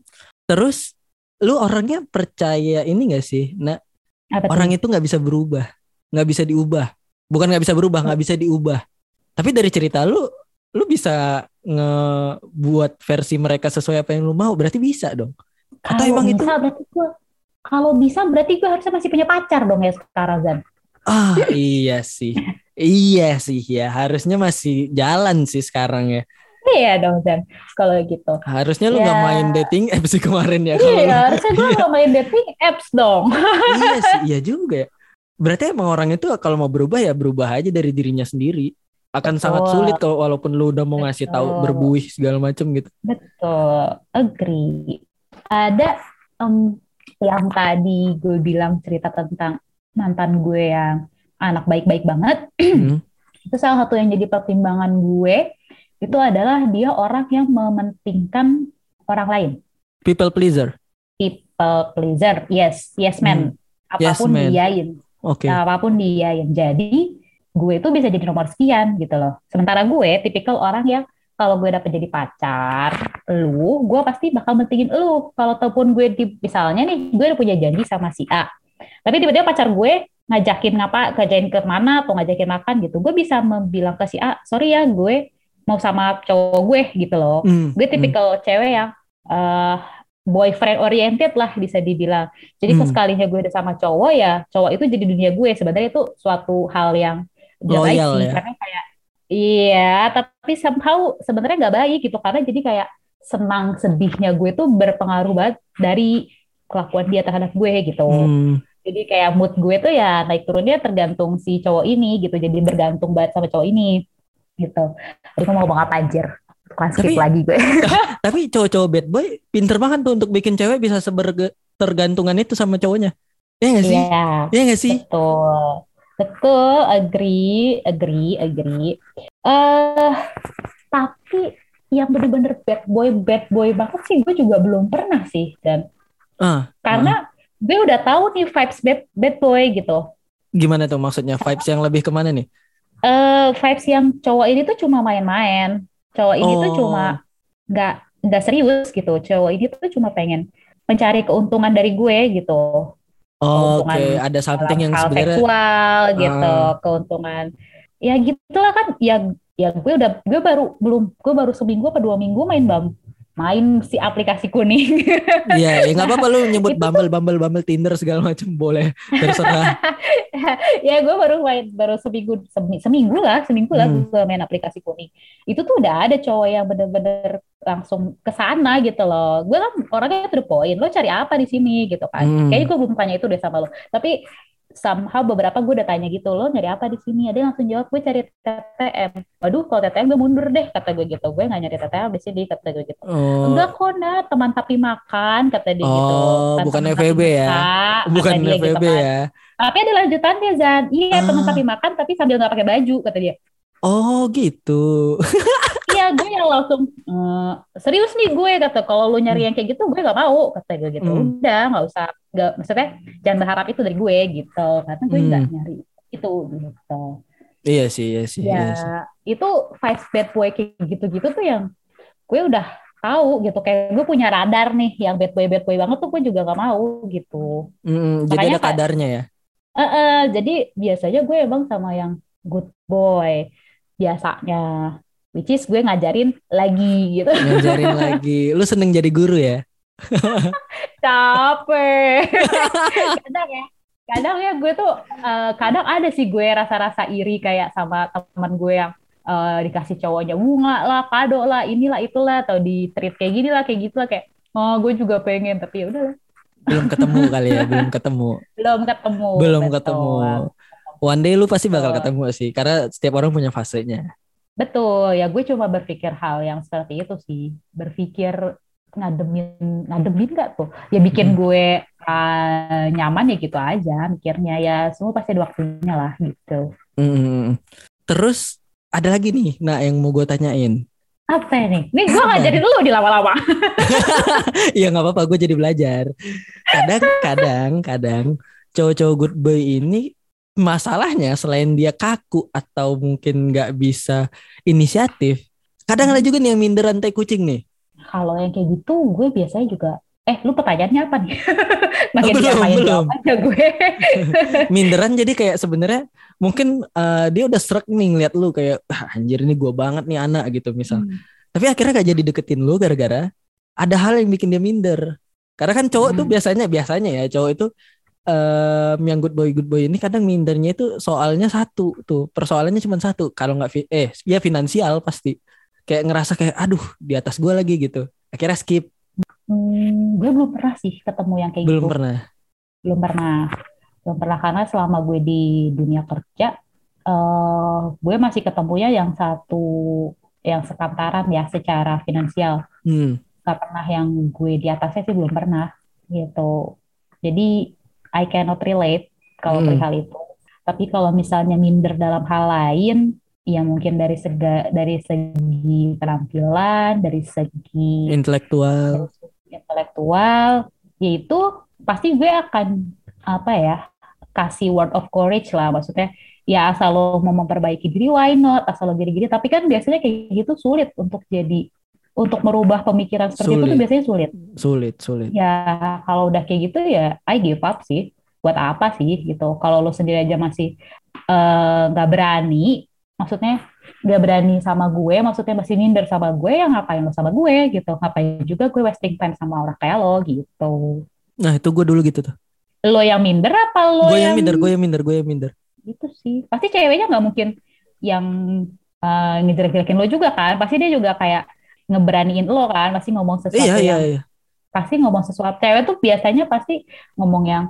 Terus lu orangnya percaya ini gak sih nah Apa orang itu nggak bisa berubah nggak bisa diubah bukan nggak bisa berubah nggak bisa diubah tapi dari cerita lu lu bisa ngebuat versi mereka sesuai apa yang lu mau berarti bisa dong atau kalau emang bisa, itu berarti gue kalau bisa berarti gue harusnya masih punya pacar dong ya sekarang Zan. Ah iya sih. iya sih ya, harusnya masih jalan sih sekarang ya. Iya dong Zan, kalau gitu. Harusnya lu nggak ya. main dating apps sih kemarin ya. Kalau iya, harusnya gue nggak main dating apps dong. iya sih, iya juga ya. Berarti emang orang itu kalau mau berubah ya berubah aja dari dirinya sendiri. Akan Betul. sangat sulit kalau walaupun lu udah mau ngasih tahu berbuih segala macam gitu. Betul, agree ada um, yang tadi gue bilang cerita tentang mantan gue yang anak baik-baik banget. Mm. itu salah satu yang jadi pertimbangan gue itu adalah dia orang yang mementingkan orang lain. People pleaser. People pleaser, yes, yes man. Mm. Apa pun yes, man. diain. Oke. Okay. Apa pun diain. Jadi gue itu bisa jadi nomor sekian gitu loh. Sementara gue tipikal orang yang kalau gue dapet jadi pacar lu gue pasti bakal mentingin lu kalau ataupun gue di misalnya nih gue udah punya janji sama si A tapi tiba-tiba pacar gue ngajakin ngapa kerjain ke mana atau ngajakin makan gitu gue bisa bilang ke si A sorry ya gue mau sama cowok gue gitu loh mm, gue tipikal mm. cewek yang uh, boyfriend oriented lah bisa dibilang jadi mm. sekalinya gue udah sama cowok ya cowok itu jadi dunia gue sebenarnya itu suatu hal yang loyal ya karena kayak Iya, tapi somehow sebenarnya nggak baik gitu karena jadi kayak senang sedihnya gue tuh berpengaruh banget dari kelakuan dia terhadap gue gitu. Hmm. Jadi kayak mood gue tuh ya naik turunnya tergantung si cowok ini gitu. Jadi bergantung banget sama cowok ini gitu. Jadi mau apa anjir? Tapi, lagi gue. tapi cowok-cowok bad boy pinter banget tuh untuk bikin cewek bisa sebergantungan itu sama cowoknya. Iya gak sih? Iya, iya gak sih? Betul. Betul, agree, agree, agree. Eh, uh, tapi yang bener-bener bad boy, bad boy banget sih gue juga belum pernah sih dan uh, karena uh. gue udah tahu nih vibes bad, bad boy gitu. Gimana tuh maksudnya vibes yang lebih ke mana nih? Eh, uh, vibes yang cowok ini tuh cuma main-main. Cowok ini oh. tuh cuma oh. nggak nggak serius gitu. Cowok ini tuh cuma pengen mencari keuntungan dari gue gitu. Oh, Oke, okay. ada something yang sebenarnya seksual gitu, uh. keuntungan. Ya gitulah kan. Ya ya gue udah gue baru belum gue baru seminggu apa dua minggu main bam main si aplikasi kuning. Iya, ya nggak apa-apa lu nyebut Bumble, Bumble, Bumble, Tinder segala macam boleh terserah. ya gue baru main baru seminggu seminggu lah, seminggu lah hmm. gue main aplikasi kuning. Itu tuh udah ada cowok yang bener-bener langsung ke sana gitu loh. Gue kan orangnya to the point. Lo cari apa di sini gitu kan? Hmm. Kayaknya gue belum tanya itu deh sama lo. Tapi somehow beberapa gue udah tanya gitu lo nyari apa di sini? Ada yang langsung jawab gue cari TTM waduh kalau TTM gue mundur deh kata gue gitu. Gue nggak nyari TTM di sini kata gue gitu. Oh. enggak kok nah teman tapi makan kata dia oh, gitu oh bukan FVB ya? Bukan FVB gitu, kan. ya? Tapi ada lanjutannya Zan. Iya oh. teman tapi makan tapi sambil nggak pakai baju kata dia. Oh gitu iya gue yang langsung ehm, serius nih gue kata kalau lu nyari hmm. yang kayak gitu gue gak mau kata gue gitu hmm. udah nggak usah gak maksudnya jangan berharap itu dari gue gitu karena gue nggak hmm. nyari itu gitu iya sih iya sih ya iya sih. itu five bad boy kayak gitu-gitu tuh yang gue udah tahu gitu kayak gue punya radar nih yang bad boy bad boy banget tuh gue juga gak mau gitu mm, jadi ada kadarnya ya uh, uh, jadi biasanya gue emang sama yang good boy biasanya which is gue ngajarin lagi gitu. Ngajarin lagi. Lu seneng jadi guru ya? Capek kadang ya kadang ya gue tuh uh, kadang ada sih gue rasa-rasa iri kayak sama teman gue yang uh, dikasih cowoknya bunga lah kado lah inilah itulah atau di treat kayak gini lah kayak gitu lah kayak oh gue juga pengen tapi ya udahlah. Belum ketemu kali ya belum ketemu. Belum ketemu belum betul. ketemu one day lu pasti bakal ketemu sih karena setiap orang punya fasenya Betul, ya gue cuma berpikir hal yang seperti itu sih. Berpikir ngademin ngademin gak tuh ya bikin hmm. gue uh, nyaman ya gitu aja mikirnya ya semua pasti ada waktunya lah gitu hmm. terus ada lagi nih nah yang mau gue tanyain apa nih? Nih gue ngajarin dulu di lama-lama. Iya nggak apa-apa, gue jadi belajar. Kadang, kadang, kadang cowok-cowok good boy ini masalahnya selain dia kaku atau mungkin nggak bisa inisiatif, kadang ada juga nih yang minderan tai kucing nih. Kalau yang kayak gitu, gue biasanya juga Eh, lu pertanyaannya apa nih? Makin oh, belum, belum. aja gue. Minderan jadi kayak sebenarnya mungkin uh, dia udah serak nih ngeliat lu kayak ah, anjir ini gue banget nih anak gitu misal. Hmm. Tapi akhirnya gak jadi deketin lu gara-gara ada hal yang bikin dia minder. Karena kan cowok hmm. tuh biasanya biasanya ya cowok itu um, yang good boy good boy ini kadang mindernya itu soalnya satu tuh persoalannya cuma satu kalau nggak eh ya finansial pasti kayak ngerasa kayak aduh di atas gue lagi gitu akhirnya skip Hmm, gue belum pernah sih ketemu yang kayak belum gitu. Pernah. Belum pernah. Belum pernah karena selama gue di dunia kerja, uh, gue masih ketemunya yang satu yang sekantaran ya secara finansial. Hmm. Gak pernah yang gue di atasnya sih belum pernah gitu. Jadi I cannot relate kalau hmm. perihal itu. Tapi kalau misalnya minder dalam hal lain, ya mungkin dari sega dari segi penampilan, dari segi intelektual, intelektual, yaitu pasti gue akan apa ya kasih word of courage lah maksudnya ya asal lo mau memperbaiki diri why not asal lo gini-gini tapi kan biasanya kayak gitu sulit untuk jadi untuk merubah pemikiran seperti sulit. itu tuh biasanya sulit sulit sulit ya kalau udah kayak gitu ya I give up sih buat apa sih gitu kalau lo sendiri aja masih eh, nggak uh, berani maksudnya gak berani sama gue, maksudnya masih minder sama gue, ya ngapain lo sama gue gitu. Ngapain juga gue wasting time sama orang kayak lo gitu. Nah itu gue dulu gitu tuh. Lo yang minder apa lo gue yang, yang minder, gue yang minder, gue yang minder. Gitu sih. Pasti ceweknya gak mungkin yang uh, ngejelek-jelekin lo juga kan. Pasti dia juga kayak ngeberaniin lo kan. Pasti ngomong sesuatu iya, iya, yang... Iya. Pasti ngomong sesuatu. Cewek tuh biasanya pasti ngomong yang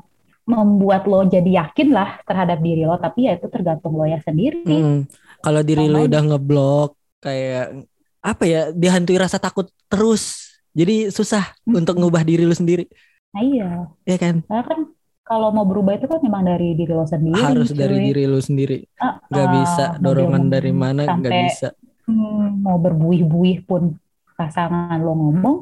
membuat lo jadi yakin lah terhadap diri lo. Tapi ya itu tergantung lo ya sendiri. Hmm kalau diri lu udah ngeblok kayak apa ya dihantui rasa takut terus jadi susah hmm. untuk ngubah diri lu sendiri nah, iya iya kan karena kan kalau mau berubah itu kan memang dari diri lo sendiri harus cuy. dari diri lu sendiri uh, nggak uh, bisa dorongan dari mana nggak bisa hmm, mau berbuih-buih pun pasangan lo ngomong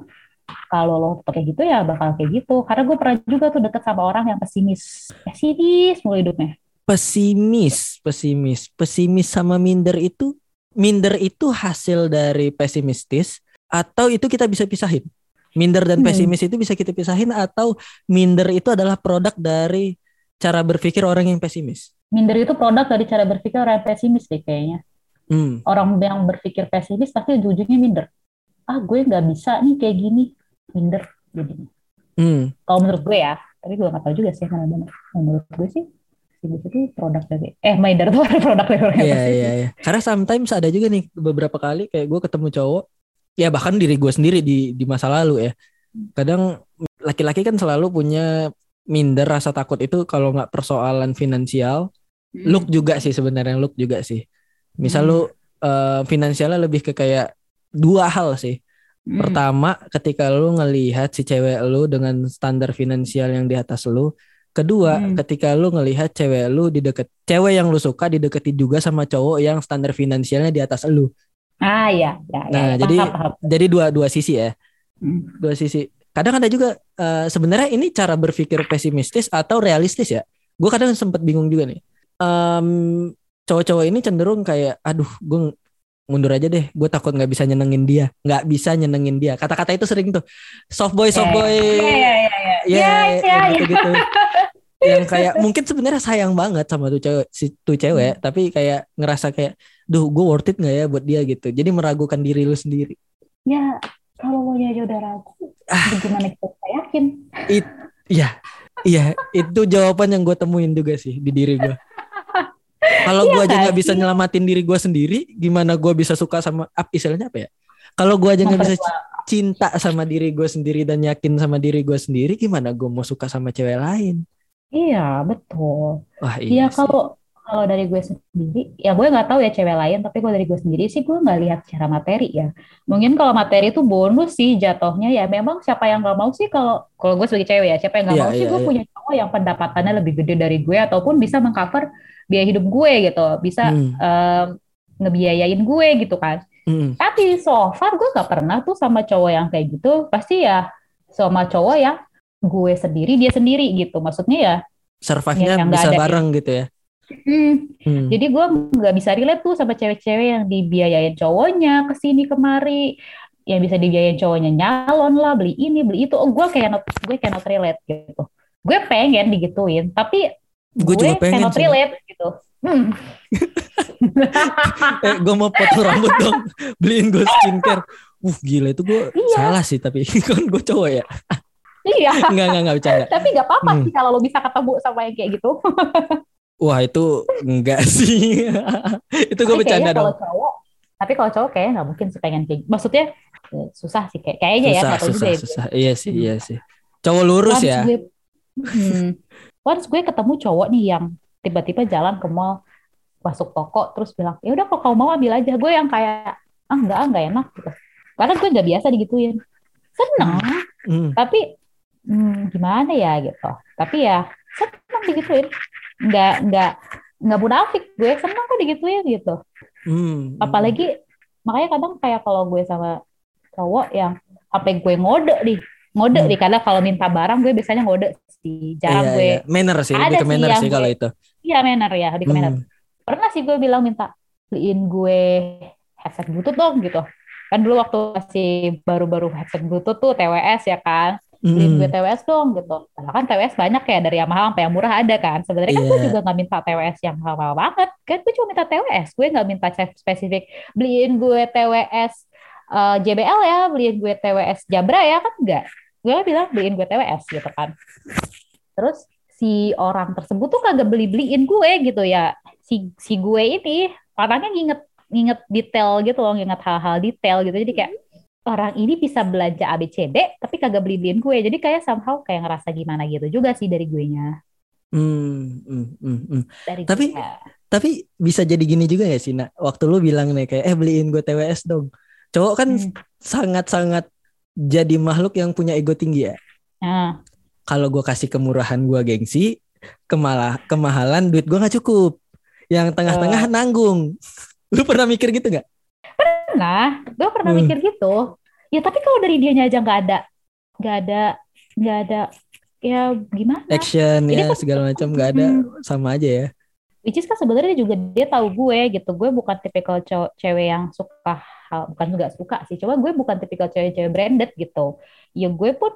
kalau lo pakai gitu ya bakal kayak gitu karena gue pernah juga tuh deket sama orang yang pesimis pesimis mulai hidupnya pesimis, pesimis, pesimis sama minder itu minder itu hasil dari pesimistis atau itu kita bisa pisahin? Minder dan hmm. pesimis hmm. itu bisa kita pisahin atau minder itu adalah produk dari cara berpikir orang yang pesimis? Minder itu produk dari cara berpikir orang yang pesimis deh kayaknya. Hmm. Orang yang berpikir pesimis pasti ujungnya minder. Ah gue nggak bisa nih kayak gini, minder jadinya. Hmm. Kalau menurut gue ya, tapi gue nggak tahu juga sih mana benar. Menurut gue sih Sibuk itu produk dari eh Minder tuh produk dari orang Iya iya iya. Karena sometimes ada juga nih beberapa kali kayak gue ketemu cowok ya bahkan diri gue sendiri di di masa lalu ya. Kadang laki-laki kan selalu punya minder rasa takut itu kalau nggak persoalan finansial, hmm. look juga sih sebenarnya look juga sih. Misal hmm. lu uh, finansialnya lebih ke kayak dua hal sih. Hmm. Pertama, ketika lu ngelihat si cewek lu dengan standar finansial yang di atas lu, Kedua, hmm. ketika lu ngelihat cewek lu di deket cewek yang lu suka dideketin juga sama cowok yang standar finansialnya di atas lu. Ah iya, ya, ya, Nah, ya, jadi paham. jadi dua dua sisi ya. Hmm. Dua sisi. Kadang ada juga uh, sebenarnya ini cara berpikir pesimistis atau realistis ya. Gue kadang sempet bingung juga nih. Um, cowok-cowok ini cenderung kayak aduh, gue mundur aja deh. Gue takut nggak bisa nyenengin dia. Nggak bisa nyenengin dia. Kata-kata itu sering tuh. Soft boy soft boy. ya ya gitu yang kayak mungkin sebenarnya sayang banget sama tuh cewek si tuh cewek hmm. tapi kayak ngerasa kayak duh gue worth it nggak ya buat dia gitu. Jadi meragukan diri lu sendiri. Ya kalau lo aja udah ragu ah, gimana kita yakin? It iya. Iya itu jawaban yang gue temuin juga sih di diri gue kalau iya gue aja nggak bisa nyelamatin diri gue sendiri, gimana gue bisa suka sama apa istilahnya apa ya? Kalau gue aja nggak bisa cinta sama diri gue sendiri dan yakin sama diri gue sendiri, gimana gue mau suka sama cewek lain? Iya betul. Wah, iya, iya kalau kalau dari gue sendiri, ya gue nggak tahu ya cewek lain, tapi kalau dari gue sendiri sih gue nggak lihat secara materi ya. Mungkin kalau materi itu bonus sih jatuhnya ya. Memang siapa yang nggak mau sih kalau kalau gue sebagai cewek ya, siapa yang nggak yeah, mau yeah, sih gue yeah. punya cowok yang pendapatannya lebih gede dari gue ataupun bisa mengcover biaya hidup gue gitu, bisa hmm. um, ngebiayain gue gitu kan. Hmm. Tapi so far gue nggak pernah tuh sama cowok yang kayak gitu. Pasti ya sama cowok yang gue sendiri dia sendiri gitu. Maksudnya ya survive-nya ya, bisa bareng gitu ya. Hmm. Hmm. Jadi gue nggak bisa relate tuh sama cewek-cewek yang dibiayain cowoknya ke sini kemari, yang bisa dibiayain cowoknya nyalon lah, beli ini, beli itu. Oh, gue kayak gue kayak not relate gitu. Gue pengen digituin, tapi gue, juga pengen not relate gitu. Hmm. eh, gue mau potong rambut dong, beliin gue skincare. Uh gila itu gue iya. salah sih tapi kan gue cowok ya. Iya. Enggak, enggak, enggak bercanda. Tapi enggak apa-apa hmm. sih kalau lo bisa ketemu sama yang kayak gitu. Wah itu enggak sih. itu gue bercanda dong. Kalau cowok, tapi kalau cowok kayaknya nggak mungkin sih pengen kayak. Maksudnya eh, susah sih kayak kayaknya susah, ya. Susah, susah, ya. susah. Iya sih, iya sih. Cowok lurus ya. Gue, hmm, once gue ketemu cowok nih yang tiba-tiba jalan ke mall, masuk toko, terus bilang, ya udah kalau kamu mau ambil aja. Gue yang kayak, ah enggak, ah, enggak enak gitu. Karena gue nggak biasa digituin. Seneng, hmm. tapi hmm, gimana ya gitu. Tapi ya seneng digituin nggak nggak nggak munafik gue seneng kok digituin gitu hmm, apalagi makanya kadang kayak kalau gue sama cowok yang apa gue ngode nih ngode hmm. nih karena kalau minta barang gue biasanya ngode sih jarang iya, gue iya. manner sih ada lebih ke manner sih, kalau itu iya manner ya lebih ke hmm. pernah sih gue bilang minta beliin gue headset bluetooth dong gitu kan dulu waktu masih baru-baru headset bluetooth tuh TWS ya kan beliin gue TWS dong gitu. Padahal kan TWS banyak ya dari yang mahal sampai yang murah ada kan. Sebenarnya kan gue iya. juga nggak minta TWS yang mahal banget. Kan gue cuma minta TWS. Gue nggak minta spesifik beliin gue TWS uh, eh, JBL ya, beliin gue TWS Jabra ya kan enggak. Gue bilang beliin gue TWS gitu kan. Terus si orang tersebut tuh kagak beli-beliin gue gitu ya. Si si gue ini orangnya nginget nginget detail gitu loh, nginget hal-hal detail gitu. Jadi kayak orang ini bisa belanja ABCD tapi kagak beli beliin gue jadi kayak somehow kayak ngerasa gimana gitu juga sih dari gue nya hmm, hmm, hmm, hmm. Dari tapi gue. tapi bisa jadi gini juga ya sih nak waktu lu bilang nih kayak eh beliin gue TWS dong cowok kan hmm. sangat-sangat jadi makhluk yang punya ego tinggi ya? Hmm. kalau gue kasih kemurahan gue gengsi kemalah kemahalan duit gue nggak cukup. Yang tengah-tengah oh. nanggung. Lu pernah mikir gitu nggak? Pernah. Gue pernah hmm. mikir gitu. Ya tapi kalau dari dianya aja nggak ada nggak ada nggak ada ya gimana? Action ya kan, segala macam nggak ada. Hmm. sama aja ya. Which is kan sebenarnya juga dia tahu gue gitu. Gue bukan tipikal cewek yang suka hal bukan juga suka sih cuma gue bukan tipikal cewek-cewek branded gitu ya gue pun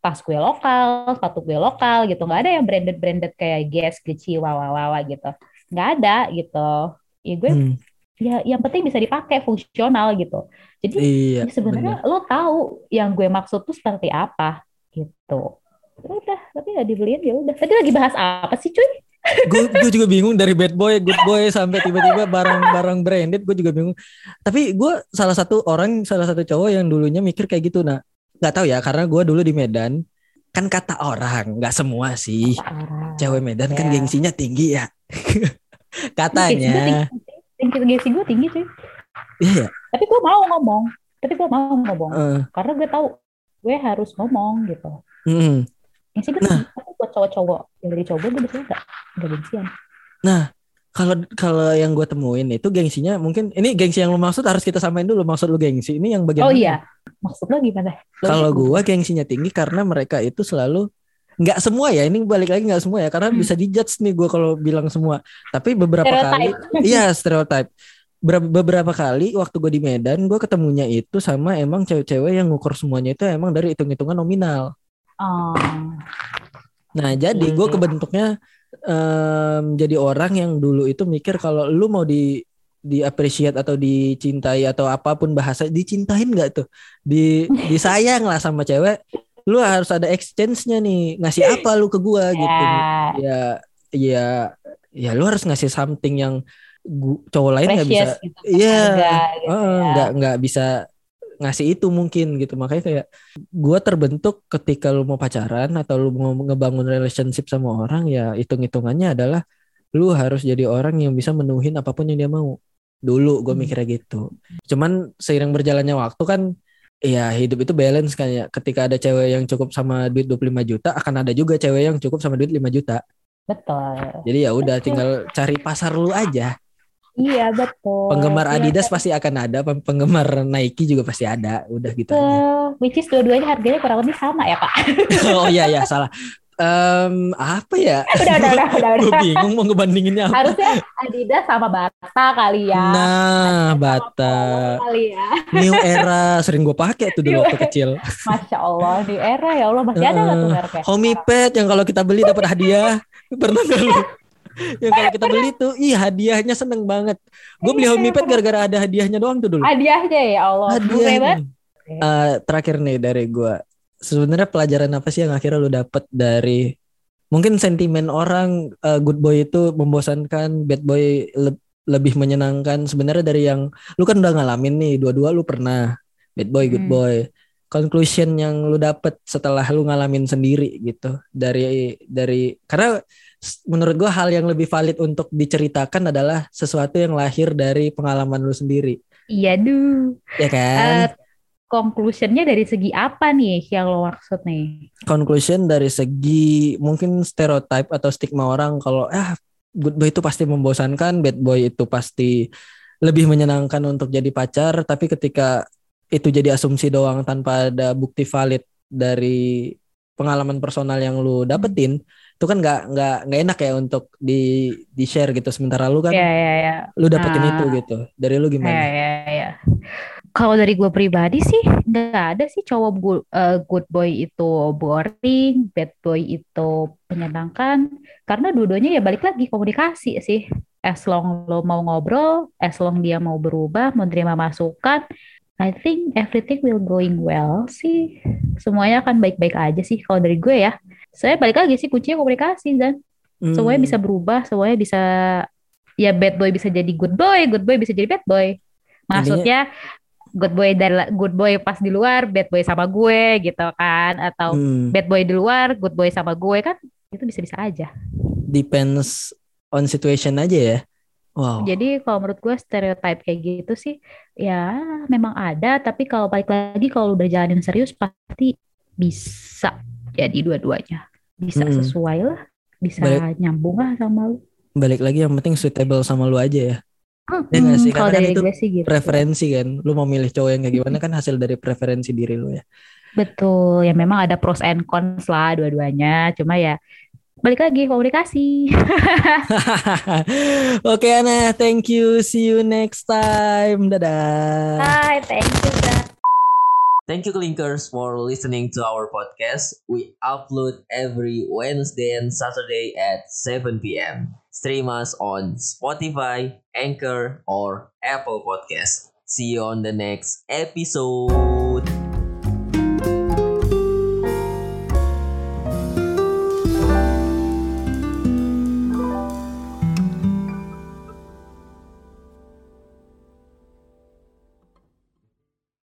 tas gue lokal sepatu gue lokal gitu nggak ada yang branded branded kayak Guess Gucci wawa wawa gitu nggak ada gitu ya gue hmm ya yang penting bisa dipakai fungsional gitu. Jadi iya, ya sebenarnya lo tahu yang gue maksud tuh seperti apa gitu. Ya udah, tapi nggak dibeliin ya udah. Tadi lagi bahas apa sih cuy? Gue juga bingung dari bad boy, good boy sampai tiba-tiba barang-barang branded gue juga bingung. Tapi gue salah satu orang, salah satu cowok yang dulunya mikir kayak gitu nah. Nggak tahu ya karena gue dulu di Medan kan kata orang nggak semua sih cewek Medan kan ya. kan gengsinya tinggi ya katanya tinggi gengsi gue tinggi sih iya yeah. tapi gue mau ngomong tapi gue mau ngomong uh. karena gue tahu gue harus ngomong gitu mm. Gengsi gue nah. tapi buat cowok-cowok. Yang dari cowok gue biasanya gak gak gengsian nah kalau kalau yang gue temuin itu gengsinya mungkin ini gengsi yang lu maksud harus kita samain dulu. Maksud lu gengsi ini yang bagian oh iya. Maksud lu gimana? Kalau gue gengsinya tinggi karena mereka itu selalu nggak semua ya ini balik lagi nggak semua ya karena hmm. bisa dijudge nih gue kalau bilang semua. Tapi beberapa kali iya stereotype. Beberapa kali waktu gue di Medan gue ketemunya itu sama emang cewek-cewek yang ngukur semuanya itu emang dari hitung-hitungan nominal oh. nah jadi gue iya. kebentuknya um, jadi orang yang dulu itu mikir kalau lu mau di di appreciate atau dicintai atau apa pun bahasa dicintain nggak tuh di disayang lah sama cewek lu harus ada exchange-nya nih ngasih apa lu ke gua gitu yeah. ya ya ya lu harus ngasih something yang gua, cowok lain nggak bisa gitu, iya gitu, uh, nggak nggak bisa ngasih itu mungkin gitu makanya kayak gua terbentuk ketika lu mau pacaran atau lu mau ngebangun relationship sama orang ya hitung hitungannya adalah lu harus jadi orang yang bisa menuhin apa pun yang dia mau dulu gue hmm. mikirnya gitu cuman seiring berjalannya waktu kan Iya hidup itu balance kan ya. Ketika ada cewek yang cukup sama duit 25 juta, akan ada juga cewek yang cukup sama duit 5 juta. Betul. Jadi ya udah tinggal cari pasar lu aja. Iya betul. Penggemar iya, Adidas pasti akan ada, penggemar Nike juga pasti ada. Udah gitu aja. Which is dua-duanya harganya kurang lebih sama ya pak? oh iya iya salah um, apa ya? Udah, udah, udah, udah, udah. Gue bingung mau ngebandinginnya apa. Harusnya Adidas sama Bata kali ya. Nah, Bata. Kali ya. New Era sering gue pakai tuh dulu waktu kecil. Masya Allah, New Era ya Allah masih uh, ada nggak tuh mereknya? Homey Pet yang kalau kita beli dapat hadiah. Pernah nggak lu? yang kalau kita beli tuh, ih hadiahnya seneng banget. Gue beli Homey Pet gara-gara ada hadiahnya doang tuh dulu. Hadiahnya ya Allah. Hadiah. Uh, terakhir nih dari gue sebenarnya pelajaran apa sih yang akhirnya lu dapet dari mungkin sentimen orang uh, good boy itu membosankan, bad boy le lebih menyenangkan. Sebenarnya dari yang lu kan udah ngalamin nih, dua-dua lu pernah bad boy, good hmm. boy. Conclusion yang lu dapet setelah lu ngalamin sendiri gitu dari dari karena menurut gua hal yang lebih valid untuk diceritakan adalah sesuatu yang lahir dari pengalaman lu sendiri. Iya, duh. Ya kan? Uh, conclusionnya dari segi apa nih yang lo maksud nih? Conclusion dari segi mungkin stereotype atau stigma orang kalau ah good boy itu pasti membosankan, bad boy itu pasti lebih menyenangkan untuk jadi pacar, tapi ketika itu jadi asumsi doang tanpa ada bukti valid dari pengalaman personal yang lu dapetin, itu kan nggak nggak nggak enak ya untuk di di share gitu. Sementara lu kan, yeah, yeah, yeah. lu dapetin nah, itu gitu. Dari lu gimana? Yeah, yeah, yeah kalau dari gue pribadi sih nggak ada sih cowok good, uh, good boy itu boring, bad boy itu menyenangkan karena dua-duanya ya balik lagi komunikasi sih. As long lo mau ngobrol, as long dia mau berubah, mau terima masukan, I think everything will going well sih. Semuanya akan baik-baik aja sih kalau dari gue ya. Saya balik lagi sih kuncinya komunikasi dan hmm. semuanya bisa berubah, semuanya bisa ya bad boy bisa jadi good boy, good boy bisa jadi bad boy. Maksudnya good boy dari good boy pas di luar, bad boy sama gue gitu kan atau hmm. bad boy di luar, good boy sama gue kan itu bisa-bisa aja. Depends on situation aja ya. Wow. Jadi kalau menurut gue stereotype kayak gitu sih ya memang ada tapi kalau balik lagi kalau udah jalanin serius pasti bisa jadi dua-duanya. Bisa hmm. sesuai lah, bisa balik, nyambung lah sama lu. Balik lagi yang penting suitable sama lu aja ya. Hmm, ya gak sih? Karena kan itu sih gitu. preferensi kan. Lu mau milih cowok yang kayak gimana kan hasil dari preferensi diri lu ya. Betul. Ya memang ada pros and cons lah dua-duanya. Cuma ya balik lagi komunikasi. Oke okay, Ana, thank you. See you next time. Dadah. Bye, thank you. Thank you Clinkers for listening to our podcast. We upload every Wednesday and Saturday at 7 p.m. Stream us on Spotify, Anchor, or Apple Podcast. See you on the next episode.